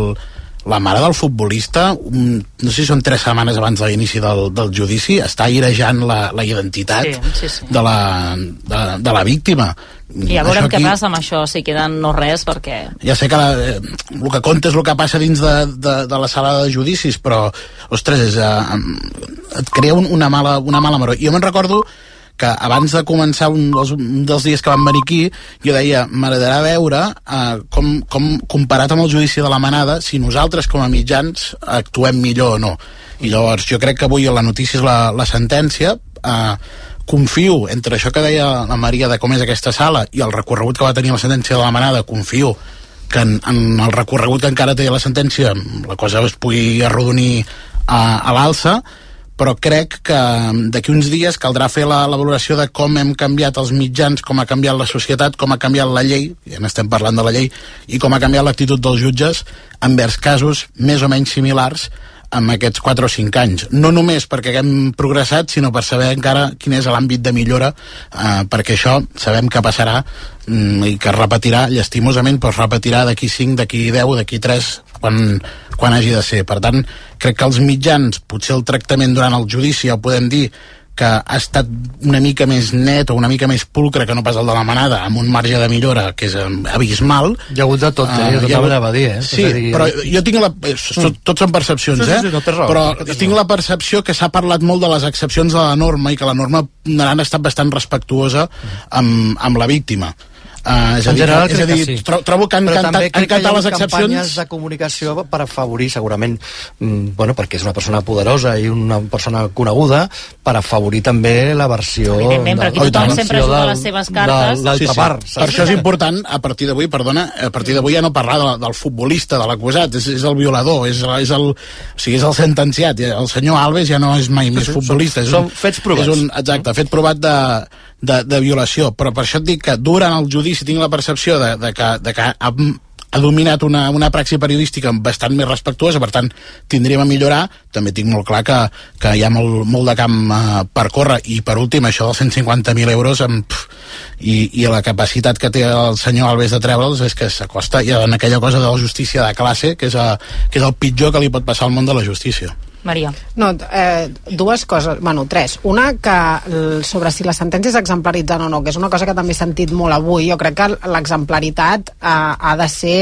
la mare del futbolista, no sé si són tres setmanes abans de l'inici del, del judici, està airejant la, la identitat sí, sí, sí. De, la, de, de la víctima. I a veure què passa amb això, si queden no res, perquè... Ja sé que la, eh, el que compta és el que passa dins de, de, de la sala de judicis, però, ostres, és, eh, et crea un, una mala, una mala maró. Jo me'n recordo que abans de començar un dels, un dels dies que vam venir aquí, jo deia, m'agradarà veure eh, com, com, comparat amb el judici de la manada, si nosaltres com a mitjans actuem millor o no. I llavors jo crec que avui la notícia és la, la sentència, eh, confio entre això que deia la Maria de com és aquesta sala i el recorregut que va tenir la sentència de la manada, confio que en, en el recorregut que encara té la sentència la cosa es pugui arrodonir a, a l'alça però crec que d'aquí uns dies caldrà fer la, la valoració de com hem canviat els mitjans, com ha canviat la societat, com ha canviat la llei, ja n'estem parlant de la llei, i com ha canviat l'actitud dels jutges envers casos més o menys similars en aquests 4 o 5 anys. No només perquè haguem progressat, sinó per saber encara quin és l'àmbit de millora, eh, perquè això sabem que passarà mm, i que es repetirà, llastimosament, però es repetirà d'aquí 5, d'aquí 10, d'aquí 3, quan, quan hagi de ser. Per tant, crec que els mitjans, potser el tractament durant el judici, ja ho podem dir, que ha estat una mica més net o una mica més pulcre que no pas el de la manada, amb un marge de millora que és eh, abismal. Hi ha hagut de tot, eh? Uh, tot hagut... a dir, eh? Sí, dir... però jo tinc la... Mm. Tots són percepcions, sí, sí, sí, sí, no eh? raó, però no tinc la percepció que s'ha parlat molt de les excepcions de la norma i que la norma n'han estat bastant respectuosa amb, amb la víctima. Uh, és a dir, general, és a dir sí. tro trobo que han Però cantat, han cantat les excepcions de comunicació per afavorir segurament mm, bueno, perquè és una persona poderosa i una persona coneguda per afavorir també la versió Evidentment, però aquí tothom sempre juga les seves cartes. de l'altra sí, sí. part per això és important a partir d'avui, perdona a partir d'avui ja no parlar de, del futbolista de l'acusat, és, és el violador és, és, el, o sigui, és el sentenciat el senyor Alves ja no és mai més futbolista és són un, fets provats. és un, exacte, fet provat de, de, de violació. Però per això et dic que durant el judici tinc la percepció de, de que, de que ha, ha dominat una, una praxi periodística bastant més respectuosa, per tant tindríem a millorar, també tinc molt clar que, que hi ha molt, molt de camp uh, per córrer. I per últim això dels 150.000 euros amb, pff, i, i la capacitat que té el senyor Alves de treure'ls és que s'acosta ja en aquella cosa de la justícia de classe que és, a, que és el pitjor que li pot passar al món de la justícia Maria. No, eh, dues coses, bueno, tres. Una, que sobre si la sentència és exemplaritzant o no, que és una cosa que també he sentit molt avui. Jo crec que l'exemplaritat eh, ha de ser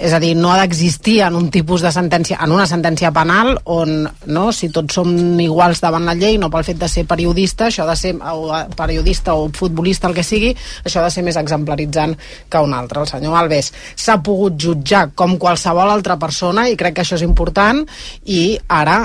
és a dir, no ha d'existir en un tipus de sentència, en una sentència penal on, no, si tots som iguals davant la llei, no pel fet de ser periodista, això ha de ser o periodista o futbolista, el que sigui, això ha de ser més exemplaritzant que un altre. El senyor Alves s'ha pogut jutjar com qualsevol altra persona i crec que això és important i ara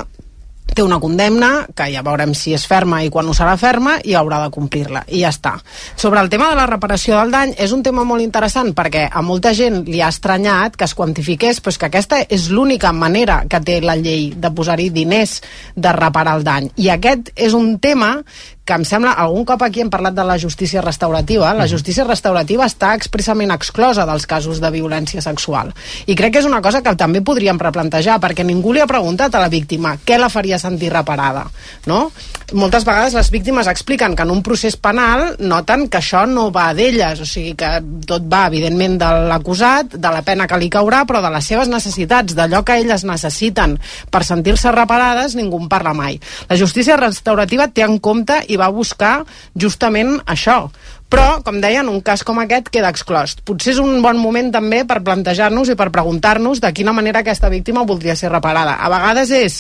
té una condemna, que ja veurem si és ferma i quan ho serà ferma, i haurà de complir-la, i ja està. Sobre el tema de la reparació del dany, és un tema molt interessant perquè a molta gent li ha estranyat que es quantifiqués, però que aquesta és l'única manera que té la llei de posar-hi diners de reparar el dany. I aquest és un tema que em sembla, algun cop aquí hem parlat de la justícia restaurativa, la justícia restaurativa està expressament exclosa dels casos de violència sexual. I crec que és una cosa que també podríem replantejar, perquè ningú li ha preguntat a la víctima què la faria sentir reparada, no? Moltes vegades les víctimes expliquen que en un procés penal noten que això no va d'elles, o sigui que tot va, evidentment, de l'acusat, de la pena que li caurà, però de les seves necessitats, d'allò que elles necessiten per sentir-se reparades, ningú en parla mai. La justícia restaurativa té en compte i va buscar justament això. Però, com deia, en un cas com aquest queda exclòs. Potser és un bon moment també per plantejar-nos i per preguntar-nos de quina manera aquesta víctima voldria ser reparada. A vegades és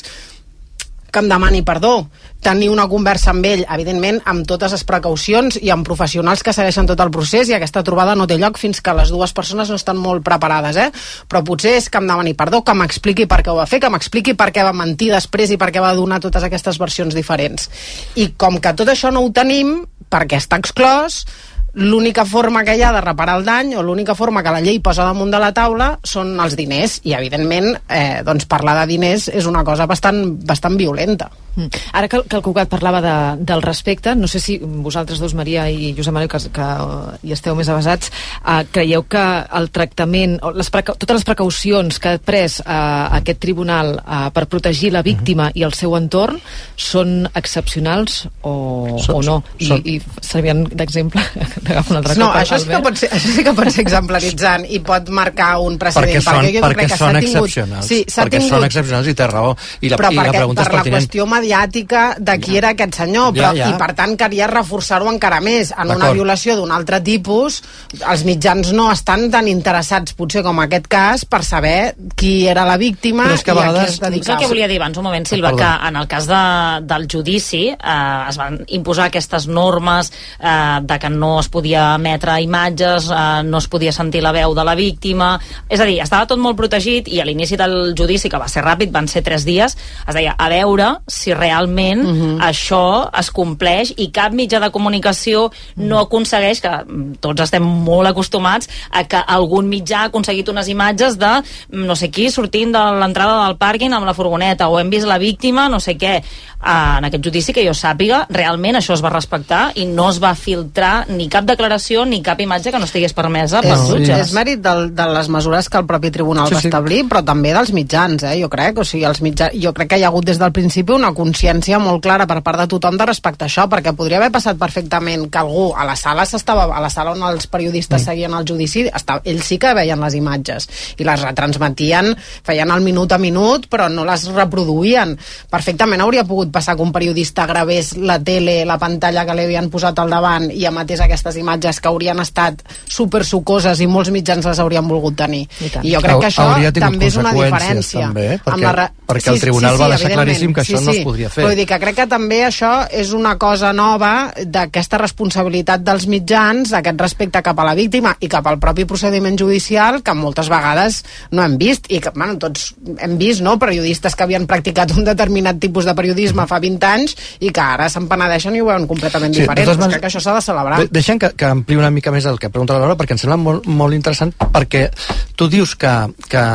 que em demani perdó, tenir una conversa amb ell, evidentment, amb totes les precaucions i amb professionals que segueixen tot el procés i aquesta trobada no té lloc fins que les dues persones no estan molt preparades, eh? Però potser és que em demani perdó, que m'expliqui per què ho va fer, que m'expliqui per què va mentir després i per què va donar totes aquestes versions diferents. I com que tot això no ho tenim, perquè està exclòs, l'única forma que hi ha de reparar el dany o l'única forma que la llei posa damunt de la taula són els diners i evidentment eh, doncs parlar de diners és una cosa bastant, bastant violenta Mm. Ara que, que el Cugat parlava de, del respecte, no sé si vosaltres dos, Maria i Josep Manuel, que, que hi esteu més avasats, eh, creieu que el tractament, o les preca totes les precaucions que ha pres eh, aquest tribunal eh, per protegir la víctima mm -hmm. i el seu entorn són excepcionals o, Són- o no? I, són- i servien d'exemple, d'agafar un altre no, cop, això sí, que pot ser, això sí que pot ser exemplaritzant i pot marcar un precedent perquè són, jo perquè crec que són tingut- excepcionals Sí, perquè tingut són excepcionals i té raó i la, però i la perquè, pregunta per és la pertinent qüestió mediàtica de qui era aquest senyor, Ja, però, ja. i per tant calia reforçar-ho encara més. En una violació d'un altre tipus, els mitjans no estan tan interessats, potser com aquest cas, per saber qui era la víctima Però és que a i a vegades- què es És el dedicava. que volia dir abans un moment, Silva, Perdó. que en el cas de, del judici eh, es van imposar aquestes normes eh, de que no es podia emetre imatges, eh, no es podia sentir la veu de la víctima... És a dir, estava tot molt protegit i a l'inici del judici, que va ser ràpid, van ser tres dies, es deia a veure si realment Mhm. això es compleix i cap mitjà de comunicació no aconsegueix, que mm, tots estem molt acostumats, a que algun mitjà ha aconseguit unes imatges de mm, no sé qui sortint de l'entrada del pàrquing amb la furgoneta o hem vist la víctima, no sé què. Ah, en aquest judici, que jo sàpiga, realment això es va respectar i no es va filtrar ni cap declaració ni cap imatge que no estigués permesa pels és, jutges. és mèrit del, de les mesures que el propi tribunal Sí, va sí. establir, però també dels mitjans, eh, jo crec. O sigui, els mitjans, jo crec que hi ha hagut des del principi una consciència molt clara per part de tothom de respectar això, perquè podria haver passat perfectament que algú a la sala s'estava a la sala on els periodistes mm. seguien el judici, estava, ells sí que veien les imatges i les retransmetien, feien el minut a minut, però no les reproduïen. Perfectament hauria pogut passar que un periodista gravés la tele, la pantalla que li havien posat al davant i emetés aquestes imatges que haurien estat super sucoses i molts mitjans les haurien volgut tenir. I tant. I jo crec que això també és una diferència. també, eh? amb Perquè- re- perquè el tribunal va deixar claríssim que això no es podria fer. Vull dir que crec que també això és una cosa nova d'aquesta responsabilitat dels mitjans, aquest respecte cap a la víctima i cap al propi procediment judicial que moltes vegades no hem vist i que, bueno, tots hem vist, no?, periodistes que havien practicat un determinat tipus de periodisme fa 20 anys i que ara se'n penedeixen i ho veuen completament Sí, diferent. totes Doncs crec que això s'ha de celebrar. De- Deixem que, que ampli una mica més el que pregunta la Laura, perquè em sembla molt, molt interessant, perquè tu dius que, que,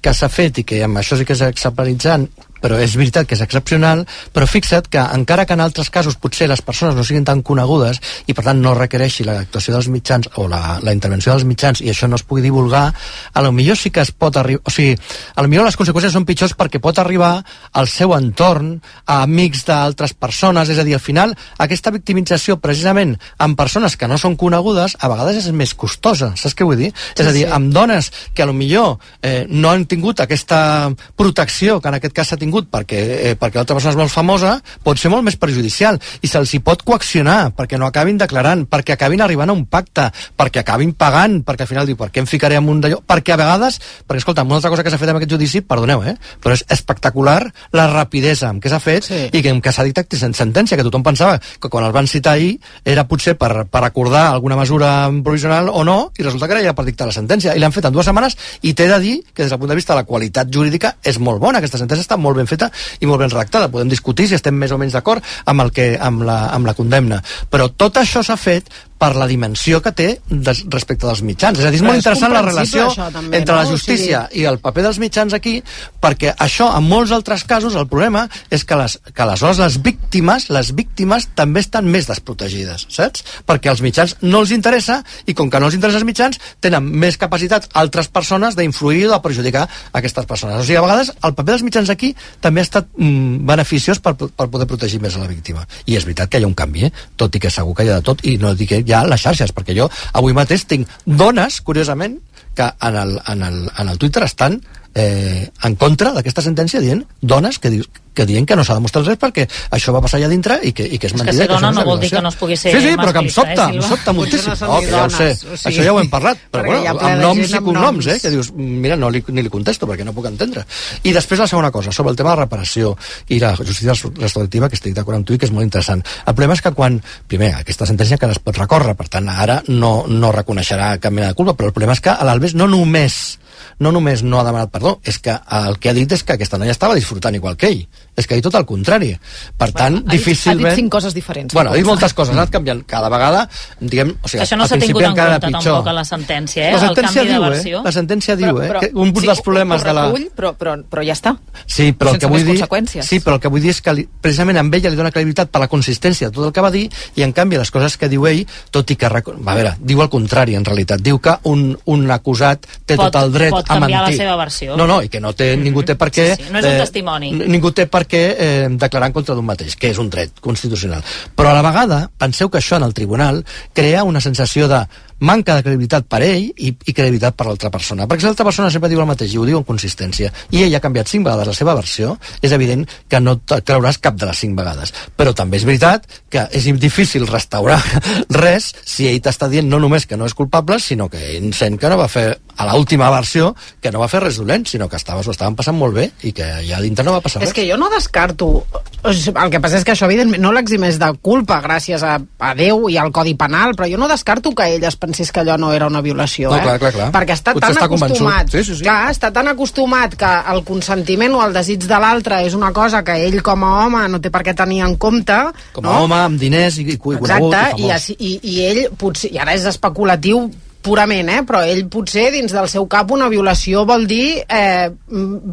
que s'ha fet i que amb això sí que és exemplaritzant, però és veritat que és excepcional, però fixa't que encara que en altres casos potser les persones no siguin tan conegudes i per tant no requereixi l'actuació dels mitjans o la, la intervenció dels mitjans i això no es pugui divulgar, a lo millor sí que es pot arribar, o sigui, a lo millor les conseqüències són pitjors perquè pot arribar al seu entorn, a amics d'altres persones, és a dir, al final aquesta victimització precisament amb persones que no són conegudes a vegades és més costosa, saps què vull dir? Sí, és a dir, sí. amb dones que a lo millor eh, no han tingut aquesta protecció que en aquest cas s'ha tingut perquè, eh, perquè l'altra persona és molt famosa, pot ser molt més perjudicial i se'ls hi pot coaccionar perquè no acabin declarant, perquè acabin arribant a un pacte, perquè acabin pagant, perquè al final diu, per què em ficaré en un d'allò? Perquè a vegades, perquè escolta, una altra cosa que s'ha fet amb aquest judici, perdoneu, eh, però és espectacular la rapidesa amb què s'ha fet Sí. i que, amb què s'ha dictat sen- sentència, que tothom pensava que quan el van citar ahir era potser per, per acordar alguna mesura provisional o no, i resulta que era ja per dictar la sentència. I l'han fet en dues setmanes i t'he de dir que des del punt de vista de la qualitat jurídica és molt bona. Aquesta sentència està molt ben feta i molt ben redactada. Podem discutir si estem més o menys d'acord amb, el que, amb, la, amb la condemna. Però tot això s'ha fet per la dimensió que té respecte dels mitjans. És a dir, és Però molt és interessant la relació això, també, entre no? la O justícia i el paper dels mitjans aquí, perquè això, en molts altres casos, el problema és que, les, que aleshores les víctimes, les víctimes també estan més desprotegides, saps? Perquè als mitjans no els interessa, i com que no els interessa els mitjans, tenen més capacitat altres persones d'influir o de perjudicar aquestes persones. O sigui, a vegades el paper dels mitjans aquí també ha estat mm, beneficiós per, per poder protegir més a la víctima. I és veritat que hi ha un canvi, eh? tot i que segur que hi ha de tot, i no dic que hi ha les xarxes, perquè jo avui mateix tinc dones, curiosament, que en el, en el, en el Twitter estan eh, en contra d'aquesta sentència dient dones que, dius, que diuen que no s'ha demostrat res perquè això va passar allà dintre i que, i que és, És que mentida. ser i això dona és no vol dir que no es pugui ser Sí, sí, però que em masclista, sobta, eh, em sobta moltíssim. no ni que ja ho sé, o sigui, això ja ho hem parlat, però bueno, amb noms i cognoms, noms. eh, que dius, mira, no li, ni li contesto perquè no puc entendre. I després la segona cosa, sobre el tema de la reparació i la justícia restaurativa, que estic d'acord amb tu i que és molt interessant. El problema és que quan, primer, aquesta sentència que es pot recórrer, per tant, ara no, no reconeixerà cap mena de culpa, però el problema és que l'Albes no només no només no ha demanat perdó, és que el que ha dit és que aquesta noia estava disfrutant igual que ell és que ha dit tot el contrari. Per tant, dit- difícilment... ha dit cinc coses diferents. Bueno, ha dit moltes coses, ha anat canviant cada vegada, diguem... O sigui, això no s'ha tingut en compte pitjor. tampoc a la sentència, eh? La el sentència diu, versió. eh? La sentència diu, eh? que un sí, dels problemes ho de la... recull, però, però, però ja està. Sí, però el que vull dir... Sí, però el que vull dir és que li, precisament amb ella li dona credibilitat per la consistència de tot el que va dir i en canvi les coses que diu ell, tot i que... A veure, diu el contrari en realitat. Diu que un, un acusat té Pot- tot el dret pot a mentir. canviar la seva versió. No, no, i que no té, ningú té per què... Sí, sí, no és un testimoni. Ningú té per què eh, declarar en contra d'un mateix, que és un dret constitucional. Però a la vegada, penseu que això en el tribunal crea una sensació de manca de credibilitat per ell i, i credibilitat per l'altra persona. Perquè si l'altra persona sempre diu el mateix i ho diu en consistència i ell ha canviat cinc vegades la seva versió, és evident que no creuràs cap de les cinc vegades. Però també és veritat que és difícil restaurar res si ell t'està dient no només que no és culpable, sinó que ell sent que no va fer, a l'última versió, que no va fer res dolent, sinó que estaves, ho estaven passant molt bé i que allà dintre no va passar És res. que jo no descarto... El que passa és que això, evidentment, no l'eximeix de culpa gràcies a, a Déu i al Codi Penal, però jo no descarto que ell es pensés que allò no era una violació, No, eh? clar, clar, clar. Perquè està Potser tan està convençut. acostumat... Sí, sí, sí. Clar, està tan acostumat que el consentiment o el desig de l'altre és una cosa que ell com a home no té per què tenir en compte, Com a no? home, amb diners i, i conegut Exacte, i i, i, i ell potser, i ara és especulatiu purament, eh? però ell potser dins del seu cap una violació vol dir eh,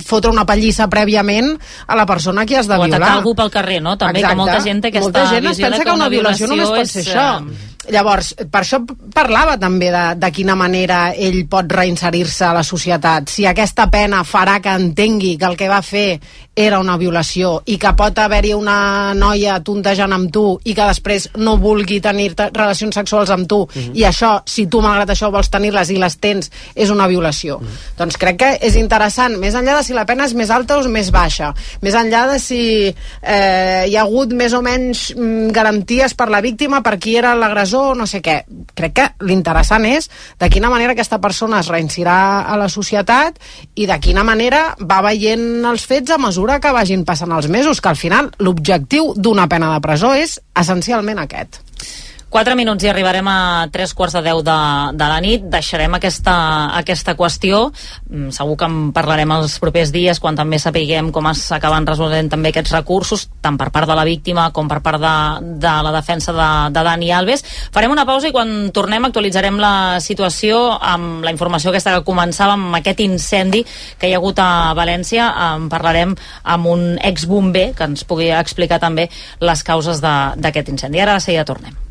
fotre una pallissa prèviament a la persona que has de o violar. atacar algú pel carrer, no? També que molta gent té aquesta molta gent es pensa que una una violació, només pot violació ser és, això. Llavors, per això parlava també de, de quina manera ell pot reinserir-se a la societat. Si aquesta pena farà que entengui que el que va fer era una violació i que pot haver-hi una noia tontejant amb tu i que després no vulgui tenir te- relacions sexuals amb tu Mhm. i això, si tu malgrat això vols tenir-les i les tens, és una violació. Mhm. Doncs crec que és interessant, més enllà de si la pena és més alta o és més baixa, més enllà de si eh, hi ha hagut més o menys mm, garanties per la víctima, per qui era l'agressor, no sé què. Crec que l'interessant és de quina manera aquesta persona es reincidirà a la societat i de quina manera va veient els fets a mesura que vagin passant els mesos, que al final l'objectiu d'una pena de presó és essencialment aquest. 4 minuts i arribarem a tres quarts de 10 de, de la nit. Deixarem aquesta, aquesta qüestió. Mm, Segur que en parlarem els propers dies quan també sapiguem com s'acaben resolent també aquests recursos, tant per part de la víctima com per part de, de la defensa de, de Dani Alves. Farem una pausa i quan tornem actualitzarem la situació amb la informació aquesta que començàvem, amb aquest incendi que hi ha hagut a València. En parlarem amb un exbomber que ens pugui explicar també les causes d'aquest incendi. Ara de seguida tornem.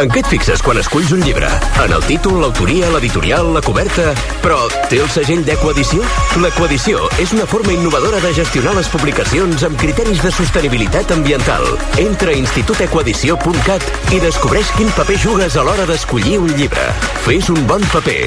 En què et fixes quan esculls un llibre? En el títol, l'autoria, l'editorial, la coberta... Però té el segell d'Ecoedició? L'Ecoedició és una forma innovadora de gestionar les publicacions amb criteris de sostenibilitat ambiental. Entra a institutecoedició.cat i descobreix quin paper jugues a l'hora d'escollir un llibre. Fes un bon paper.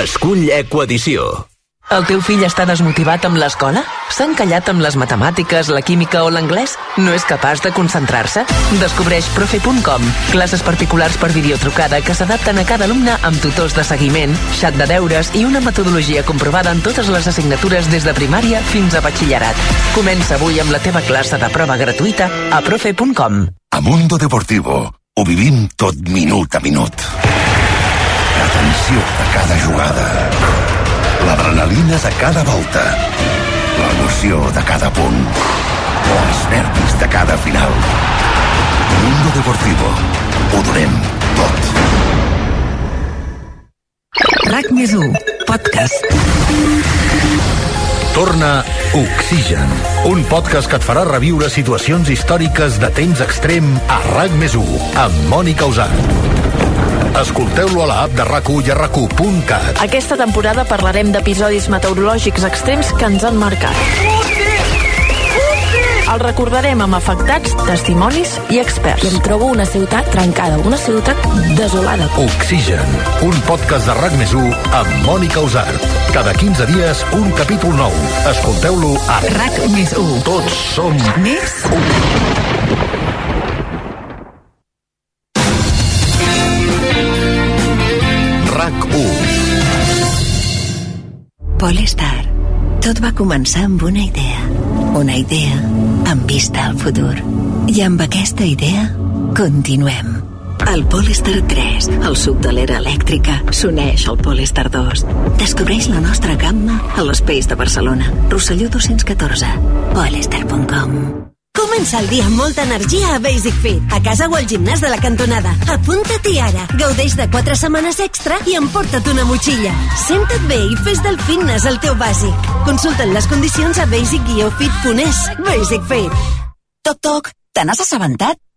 Escull Ecoedició. El teu fill està desmotivat amb l'escola? S'ha encallat amb les matemàtiques, la química o l'anglès? No és capaç de concentrar-se? Descobreix profe.com, classes particulars per videotrucada que s'adapten a cada alumne amb tutors de seguiment, xat de deures i una metodologia comprovada en totes les assignatures des de primària fins a batxillerat. Comença avui amb la teva classe de prova gratuïta a profe.com. A Mundo Deportivo ho vivim tot minut a minut. La tensió de cada jugada. L'adrenalina de cada volta. L'emoció de cada punt. Els nervis de cada final. Mundo Deportivo. Ho donem tot. RAC més 1. Podcast. Torna Oxigen, un podcast que et farà reviure situacions històriques de temps extrem a RAC més 1, amb Mònica Usar. Escolteu-lo a l'app de rac i a rac Aquesta temporada parlarem d'episodis meteorològics extrems que ens han marcat. El recordarem amb afectats, testimonis i experts. I em trobo una ciutat trencada, una ciutat desolada. Oxigen, un podcast de RAC més 1 amb Mònica Usart. Cada 15 dies, un capítol nou. Escolteu-lo a RAC més 1. Tots som Més 1. Polestar. Tot va començar amb una idea. Una idea amb vista al futur. I amb aquesta idea continuem. El Polestar 3, el sub de l'era elèctrica, s'uneix al Polestar 2. Descobreix la nostra gamma a l'Espace de Barcelona. Rosselló 214. Polestar.com Comença el dia amb molta energia a Basic Fit, a casa o al gimnàs de la cantonada. Apunta-t'hi ara. Gaudeix de 4 setmanes extra i emporta't una motxilla. Senta't bé i fes del fitness el teu bàsic. Consulta't les condicions a basic-fit.es. Basic Fit. Toc, toc, te n'has assabentat?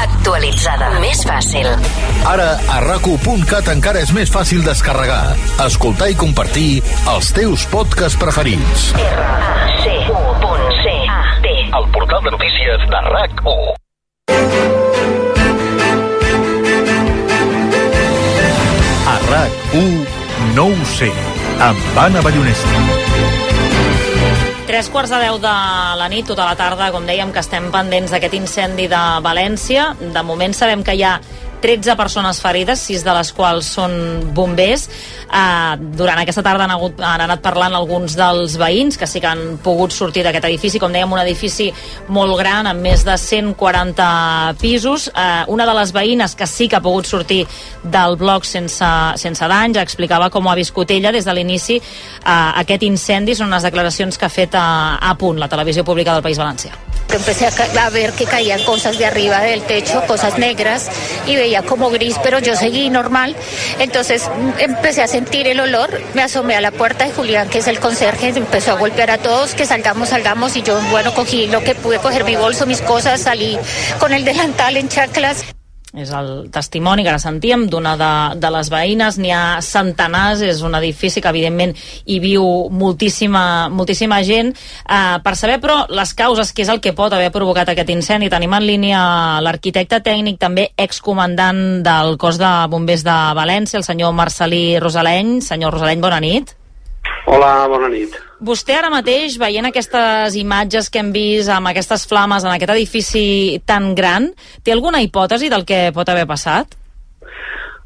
Actualitzada. Més fàcil. Ara, a racu.cat encara és més fàcil descarregar, escoltar i compartir els teus podcasts preferits. R-A-C-U.C-A-T El portal de notícies de RAC1. A RAC1, no ho sé, amb Anna Ballonesta. Tres quarts de deu de la nit, tota la tarda, com dèiem, que estem pendents d'aquest incendi de València. De moment sabem que hi ha 13 persones ferides, 6 de les quals són bombers. Uh, durant aquesta tarda han, hagut, han anat parlant alguns dels veïns que sí que han pogut sortir d'aquest edifici, com dèiem, un edifici molt gran, amb més de 140 pisos. Uh, una de les veïnes que sí que ha pogut sortir del bloc sense, sense danys explicava com ho ha viscut ella des de l'inici uh, aquest incendi. Són unes declaracions que ha fet a, a Punt, la televisió pública del País Valencià. Empecé a, a ver que caían cosas de arriba del techo, cosas negras, y veía como gris, pero yo seguí normal. Entonces empecé a sentir el olor, me asomé a la puerta y Julián, que es el conserje, empezó a golpear a todos, que salgamos, salgamos, y yo, bueno, cogí lo que pude, coger mi bolso, mis cosas, salí con el delantal en chaclas. És el testimoni que ara sentíem d'una de, de les veïnes. N'hi ha centenars, és un edifici que evidentment hi viu moltíssima, moltíssima gent. Uh, per saber, però, les causes, què és el que pot haver provocat aquest incendi, tenim en línia l'arquitecte tècnic, també excomandant del cos de bombers de València, el senyor Marcelí Rosaleny. Senyor Rosaleny, bona nit. Hola, bona nit. Vostè ara mateix, veient aquestes imatges que hem vist amb aquestes flames en aquest edifici tan gran, té alguna hipòtesi del que pot haver passat?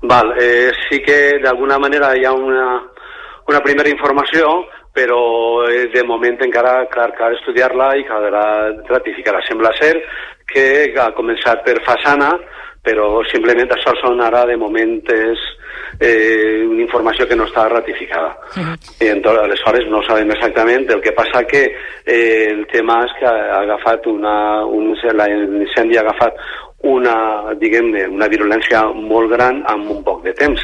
Val, eh, sí que d'alguna manera hi ha una, una primera informació, però eh, de moment encara clar, cal estudiar-la i caldrà ratificar-la. Sembla ser que ha començat per façana, però simplement això són ara de moment és eh, una informació que no està ratificada. I entonces, aleshores no sabem exactament el que passa que eh, el tema és que ha agafat una, un, l'incendi ha agafat una, diguem-ne, una virulència molt gran en un poc de temps.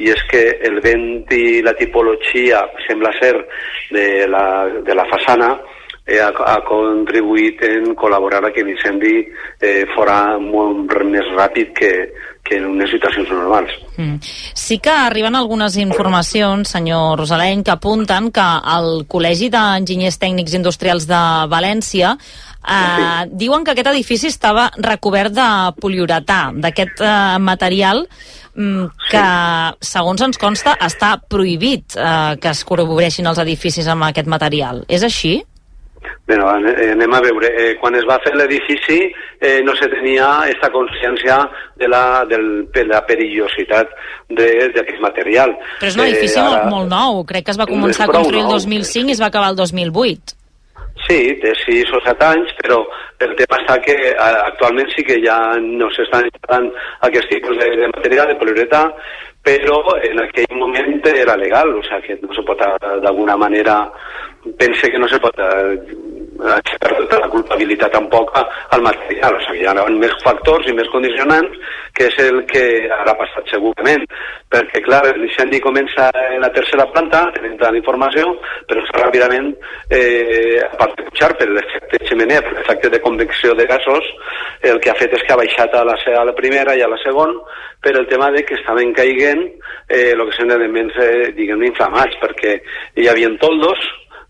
I és que el vent i la tipologia, sembla ser, de la, de la façana, eh, ha, ha contribuït en col·laborar a que l'incendi eh, fora molt més ràpid que, que en unes situacions normals. Mm. Sí que arriben algunes informacions, senyor Rosaleny, que apunten que el Col·legi d'Enginyers Tècnics Industrials de València eh, diuen que aquest edifici estava recobert de poliuretà, d'aquest eh, material mm, que, segons ens consta, està prohibit eh, que es corroboreixin els edificis amb aquest material. És així? Bé, no, ane- eh, anem a veure. Eh, quan es va fer l'edifici eh, no se tenia aquesta consciència de la, del, de la perillositat de- d'aquest material. Però és un edifici Eh, ara- molt nou. Crec que es va començar a construir el nou. 2005 i es va acabar el 2008. Sí, té 6 o 7 anys, però el tema està que actualment sí que ja no s'estan instal·lant aquest tipus de, de material, de poliuretà, però en aquell moment era legal, o sigui que no se pot, eh, d'alguna manera, pense que no se pot eh, aixecar tota la culpabilitat tampoc al material, o sigui, hi ha més factors i més condicionants que és el que ha passat segurament, perquè clar, l'incendi comença en la tercera planta, tenim tota la informació, però ràpidament, eh, a part de pujar per l'efecte xemener, per l'efecte de convecció de gasos, el que ha fet és que ha baixat a la, a la primera i a la segona, per el tema de que estaven caiguent eh, el que són elements, eh, diguem inflamats, perquè hi havia toldos,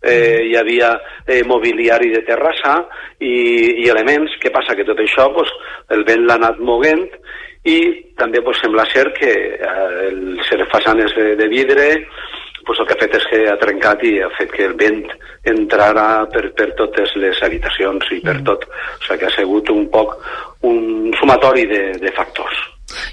eh, hi havia eh, mobiliari de terrassa i, i elements. Què passa? Que tot això pues, el vent l'ha anat moguent i també pues, sembla ser que eh, ser façanes de, de vidre pues, el que ha fet és que ha trencat i ha fet que el vent entrarà per, per totes les habitacions i per tot. O sigui que ha sigut un poc un sumatori de, de factors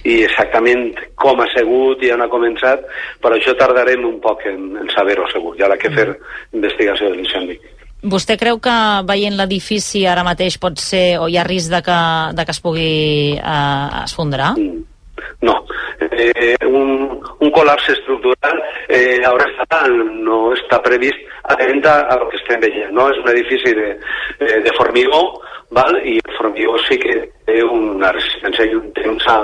i exactament com ha sigut i on ha començat, per això tardarem un poc en, en saber-ho segur, hi ha que fer investigació de l'incendi. Vostè creu que veient l'edifici ara mateix pot ser, o hi ha risc de que, de que es pugui eh, esfondrar? No, eh, un, un col·lapse estructural eh, a hores no està previst atenta a lo que estem veient. No? És un edifici de, eh, de formigó, val? i el formigó sí que té una resistència i un temps a,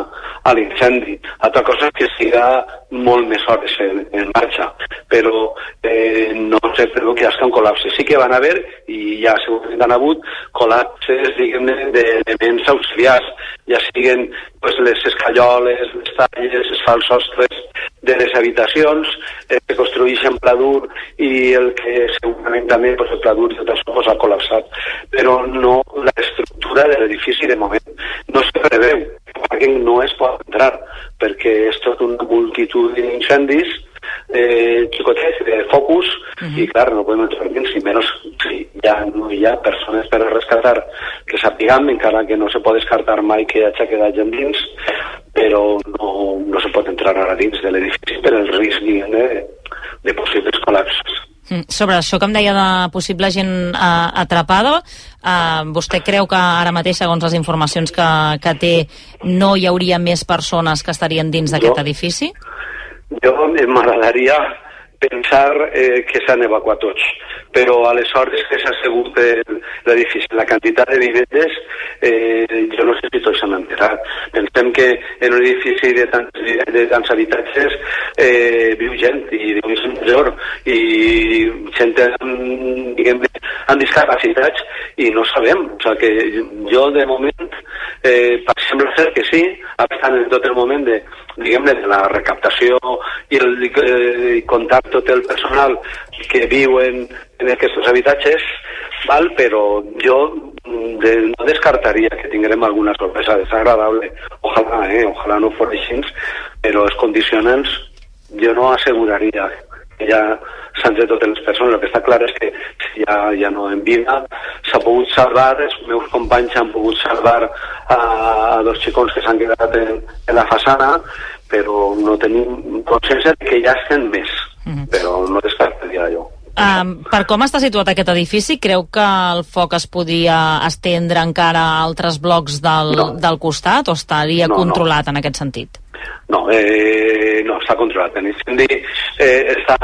a l'incendi. Altra cosa és que siga molt més hores en, en marxa, però eh, no sé preveu que hi un col·lapse. Sí que van haver, i ja segurament han hagut, col·lapses, diguem-ne, d'elements auxiliars, ja siguen pues, les escaioles, les talles, els fals sostres de les habitacions, eh, que construeixen pla dur i el que segurament també pues, el pla dur i tot això ha col·lapsat. Però no l'estructura de l'edifici de moment no se preveu, perquè no es pot entrar, perquè és tot una multitud d'incendis eh, xicotets, de focus, uh -huh. i clar, no podem entrar dins, i menys si ja no hi ha persones per a rescatar que sapiguem, encara que no se pot descartar mai que hi hagi quedat gent dins, però no, no se pot entrar ara dins de l'edifici per el risc de, de possibles col·lapses. Mm, sobre això que em deia de possible gent uh, atrapada, uh, vostè creu que ara mateix, segons les informacions que, que té, no hi hauria més persones que estarien dins d'aquest edifici? Jo m'agradaria pensar eh, que s'han evacuat tots, però aleshores que s'ha assegut l'edifici, la quantitat de vivendes, eh, jo no sé si tots s'han enterat. Pensem que en un edifici de tants, de tants habitatges eh, viu gent i viu gent major i gent diguem amb discapacitats i no sabem. O sigui que jo de moment eh, sembla ser que sí, estan en tot el moment de, diguem-ne, de la recaptació i el eh, comptar tot el personal que viu en, en aquests habitatges, val? però jo mm, de, no descartaria que tinguem alguna sorpresa desagradable. Ojalà, eh? Ojalà no fos així, però els condicionants jo no asseguraria ja s'han tret totes les persones. El que està clar és que ja, ja no en vida s'ha pogut salvar, els meus companys han pogut salvar a, a dos xicons que s'han quedat en, en la façana, però no tenim consciència que ja estem més, mm -hmm. però no descartaria jo. Um, per com està situat aquest edifici, creu que el foc es podia estendre encara a altres blocs del, no. del costat o estaria no, controlat no. en aquest sentit? No, eh, no, està controlat. L'incendi eh, està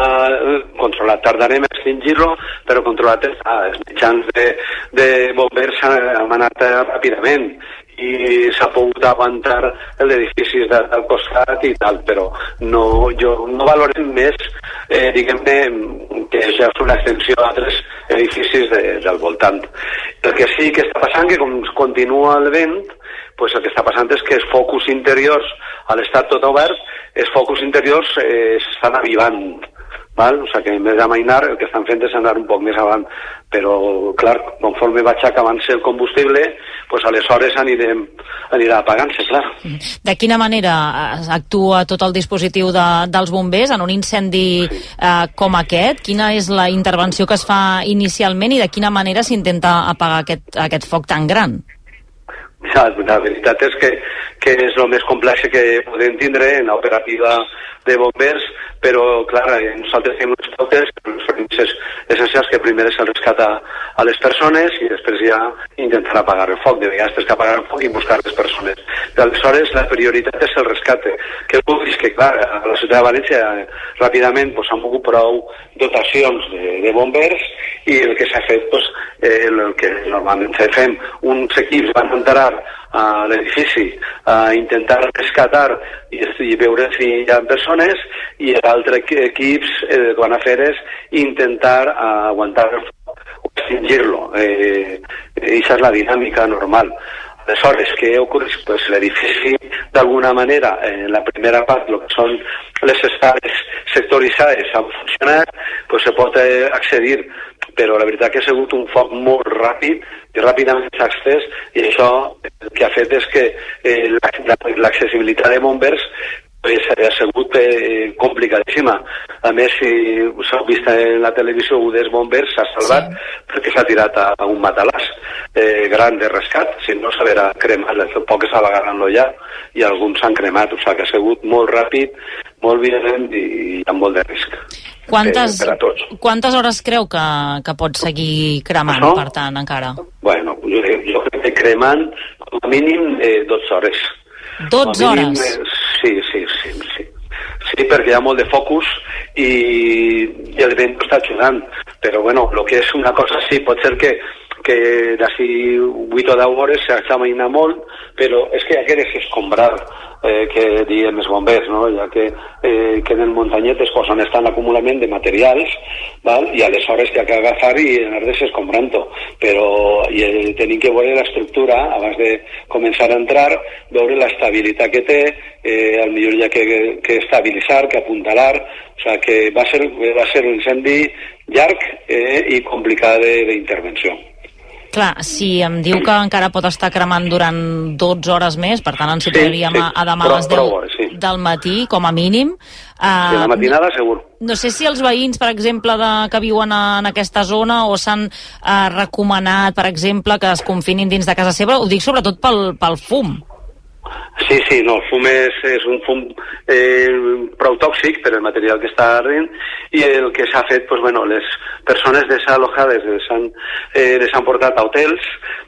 controlat. Tardarem a extingir-lo, però controlat està. Els mitjans de, de bombers han anat ràpidament i s'ha pogut aguantar l'edifici de, del costat i tal, però no, jo no valorem més, eh, diguem-ne, que ja és una extensió d'altres edificis de, del voltant. El que sí que està passant, que com continua el vent, pues el que està passant és que els focus interiors, a l'estat tot obert, els focus interiors eh, s'estan avivant Val? O sigui que en vez d'amainar el que estan fent és anar un poc més avant però clar, conforme vaig acabant-se el combustible pues aleshores anirem, anirà apagant-se, clar. De quina manera actua tot el dispositiu de, dels bombers en un incendi eh, com aquest? Quina és la intervenció que es fa inicialment i de quina manera s'intenta apagar aquest, aquest foc tan gran? La veritat és que, que és el més complex que podem tindre en l'operativa de bombers però clar, eh, nosaltres tenim unes pautes, les premisses essencials que primer és el rescat a, a les persones i després ja intentar apagar el foc, de vegades que apagar el foc i buscar les persones. I aleshores la prioritat és el rescate. Que és que clar, a la ciutat de València eh, ràpidament pues, han pogut prou dotacions de, de bombers i el que s'ha fet, pues, eh, el que normalment fem, uns equips van entrar a l'edifici a intentar rescatar i, i veure si hi ha persones i l'altre equips eh, el que van a fer és intentar aguantar el foc o extingir-lo. Eh, és la dinàmica normal. Aleshores, què ocorre? Pues l'edifici, d'alguna manera, en la primera part, el que són les estades sectoritzades han funcionat, pues se pot eh, accedir però la veritat que ha sigut un foc molt ràpid i ràpidament s'ha estès i això el que ha fet és que eh, l'accessibilitat de bombers pues, ha sigut eh, complicadíssima. A més, si us heu vist en la televisió, un dels bombers s'ha salvat sí. perquè s'ha tirat a, a un matalàs eh, gran de rescat, si no s'haverà cremat, poc estava agarrant-lo ja, i alguns s'han cremat, o sigui que ha sigut molt ràpid, molt violent i, i amb molt de risc. Quantes, per a tots. quantes hores creu que, que pot seguir cremant, Això? per tant, encara? Bueno, jo, jo crec que cremant com a mínim eh, 12 hores. 12 Com a mínim, hores? eh, sí, sí, sí, sí. Sí, perquè hi ha molt de focus i, i el vent està ajudant. Però, bueno, el que és una cosa sí, pot ser que que d'ací 8 o 10 hores s'examina molt, però és que ja quedes escombrar, eh, que diem els bombers, no? ja que eh, queden muntanyetes pues, on estan l'acumulament de materials, val? i aleshores hi ha que agafar i anar desescombrant-ho. Però i, eh, tenim que veure l'estructura abans de començar a entrar, veure l'estabilitat que té, eh, al millor hi ha que, que estabilitzar, que apuntalar, o sigui que va ser, va ser un incendi llarg eh, i complicat d'intervenció. Clar, si em diu que encara pot estar cremant durant 12 hores més, per tant ens situaríem sí. a, a demà a Prou- les 10 prou hores, sí. del matí, com a mínim. I a la matinada segur. No sé si els veïns, per exemple, de, que viuen a, en aquesta zona o s'han eh, recomanat, per exemple, que es confinin dins de casa seva, ho dic sobretot pel, pel fum. Sí, sí, no, el fum és, és un fum eh, prou tòxic per el material que està ardent i el que s'ha fet, pues, bueno, les persones desalojades les han, eh, les han portat a hotels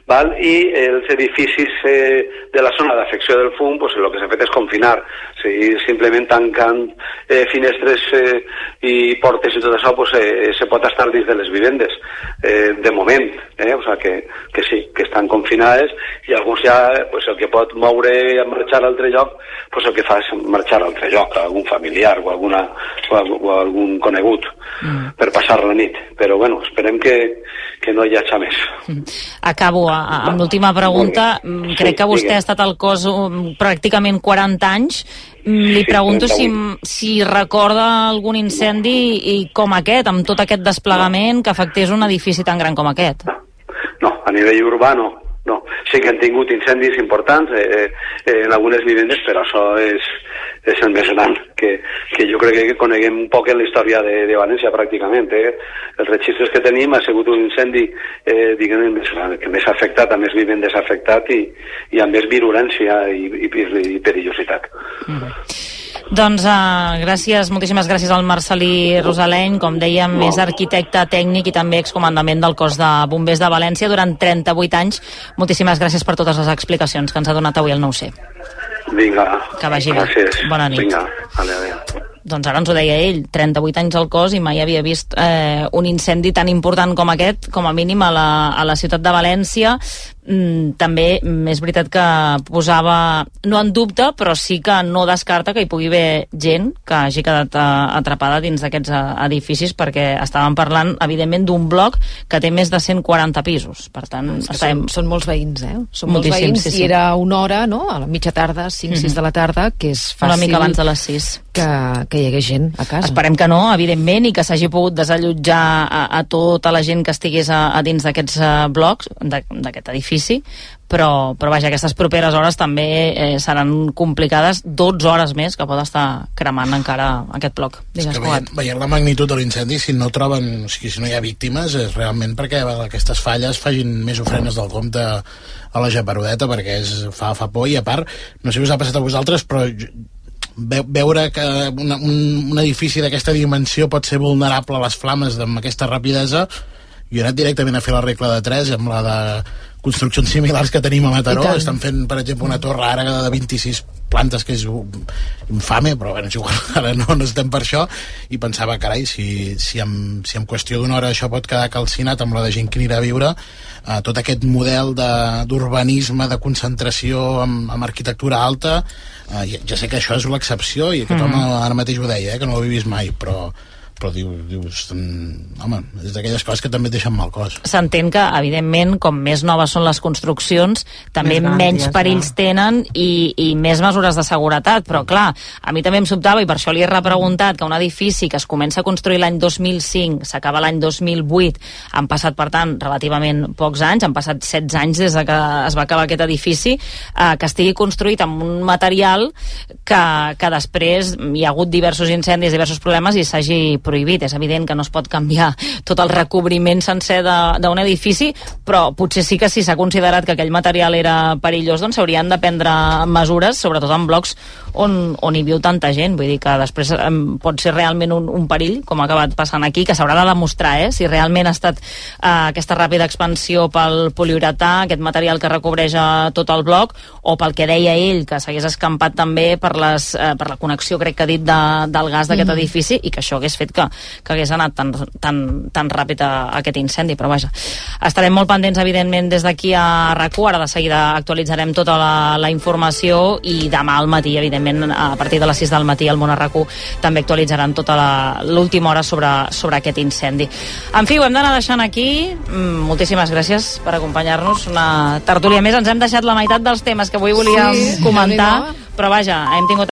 val? i els edificis eh, de la zona d'afecció del fum, pues, el que s'ha fet és confinar, o sigui, simplement tancant eh, finestres eh, i portes i tot això, pues, eh, se pot estar dins de les vivendes, eh, de moment, eh? o sigui que, que sí, que estan confinades i alguns ja, pues, el que pot moure marxar a altre lloc, pues el que fa és marxar a altre lloc, a algun familiar o, alguna, o, a, o a algun conegut mm. per passar la nit. Però bueno, esperem que, que no hi hagi més. Acabo a, a, amb l'última pregunta. Mm, Crec que vostè digue'm. ha estat al cos um, pràcticament 40 anys. Mm, Li Sí, pregunto si, 38. si recorda algun incendi i com aquest, amb tot aquest desplegament que afectés un edifici tan gran com aquest. No, a nivell urbà no. Sí que han tingut incendis importants eh, eh, en algunes vivendes, però això és, és el més gran, que, que jo crec que coneguem un poc en la història de, de València pràcticament. Eh? Els registres que tenim ha sigut un incendi eh, diguem, més gran, que més afectat, a més vivendes afectat i, i amb més virulència i, i, i perillositat. Doncs uh, gràcies, moltíssimes gràcies al Marcelí Rosaleny, com dèiem, és arquitecte tècnic i també excomandament del cos de bombers de València durant 38 anys. Moltíssimes gràcies per totes les explicacions que ens ha donat avui el 9C. Vinga, Que vagi bé. gràcies. Bona nit. Vinga, adéu, adéu. Doncs ara ens ho deia ell, 38 anys al cos i mai havia vist eh, un incendi tan important com aquest, com a mínim a la, a la ciutat de València. Mm, també mm, és veritat que posava, no en dubte, però sí que no descarta que hi pugui haver gent que hagi quedat eh, atrapada dins d'aquests eh, edificis perquè estàvem parlant, evidentment, d'un bloc que té més de 140 pisos. Per tant, És que estem... són, són molts veïns, eh? Són molts veïns sí, sí. i era una hora, no?, a la mitja tarda, 5-6 Mhm. de la tarda, que és fàcil... Una mica abans de les 6. Que, que hi hagués gent a casa. Esperem que no, evidentment, i que s'hagi pogut desallotjar a, a tota la gent que estigués a, a dins d'aquests uh, blocs, d'aquest edifici, però, però vaja, aquestes properes hores també eh, seran complicades, 12 hores més que pot estar cremant encara aquest bloc. Digues, que veient, veient la magnitud de l'incendi, si no troben, o sigui, si no hi ha víctimes, és realment perquè aquestes falles facin més ofrenes del compte a la Japarodeta, perquè és, fa, fa por, i a part, no sé si us ha passat a vosaltres, però veure que una, un, un edifici d'aquesta dimensió pot ser vulnerable a les flames amb aquesta rapidesa, jo he anat directament a fer la regla de 3 amb la de construccions similars que tenim a Mataró. Estan fent per exemple una torre ara de 26 plantes que és infame però bueno, igual, ara no, no estem per això. I pensava, carai, si, si, en, si en qüestió d'una hora això pot quedar calcinat amb la de gent que anirà a viure eh, tot aquest model de- d'urbanisme de, concentració amb, amb arquitectura alta eh, ja, ja sé que això és l'excepció i aquest Mhm. home ara mateix ho deia, eh, que no ho he vist mai però però dius, dius mm, home, és d'aquelles coses que també et deixen mal cos. S'entén que, evidentment, com més noves són les construccions, també Més menys garanties, perills tenen i, i més mesures de seguretat. Però, clar, a mi també em sobtava, i per això li he repreguntat, que un edifici que es comença a construir l'any 2005, s'acaba l'any 2008, han passat, per tant, relativament pocs anys, han passat 16 anys des de que es va acabar aquest edifici, eh, que estigui construït amb un material que, que després hi ha hagut diversos incendis, diversos problemes i s'hagi prohibit. És evident que no es pot canviar tot el recobriment sencer d'un edifici, però potser sí que si s'ha considerat que aquell material era perillós, doncs s'haurien de prendre mesures, sobretot en blocs on, on hi viu tanta gent. Vull dir que després em, pot ser realment un, un perill, com ha acabat passant aquí, que s'haurà de demostrar eh, si realment ha estat eh, aquesta ràpida expansió pel poliuretà, aquest material que recobreix eh, tot el bloc, o pel que deia ell, que s'hagués escampat també per, les, eh, per la connexió, crec que ha dit, de, del gas d'aquest Mhm. edifici, i que això hagués fet que, que hagués anat tan, tan, tan ràpid a, a aquest incendi, però vaja. Estarem molt pendents, evidentment, des d'aquí a RAC1, ara de seguida actualitzarem tota la, la informació i demà al matí, evidentment, a partir de les 6 del matí al Món RAC1 també actualitzaran tota la- l'última hora sobre, sobre aquest incendi. En fi, ho hem d'anar deixant aquí. Mm, moltíssimes gràcies per acompanyar-nos. Una tertúlia més. Ens hem deixat la meitat dels temes que avui volíem Sí, comentar, però vaja, hem tingut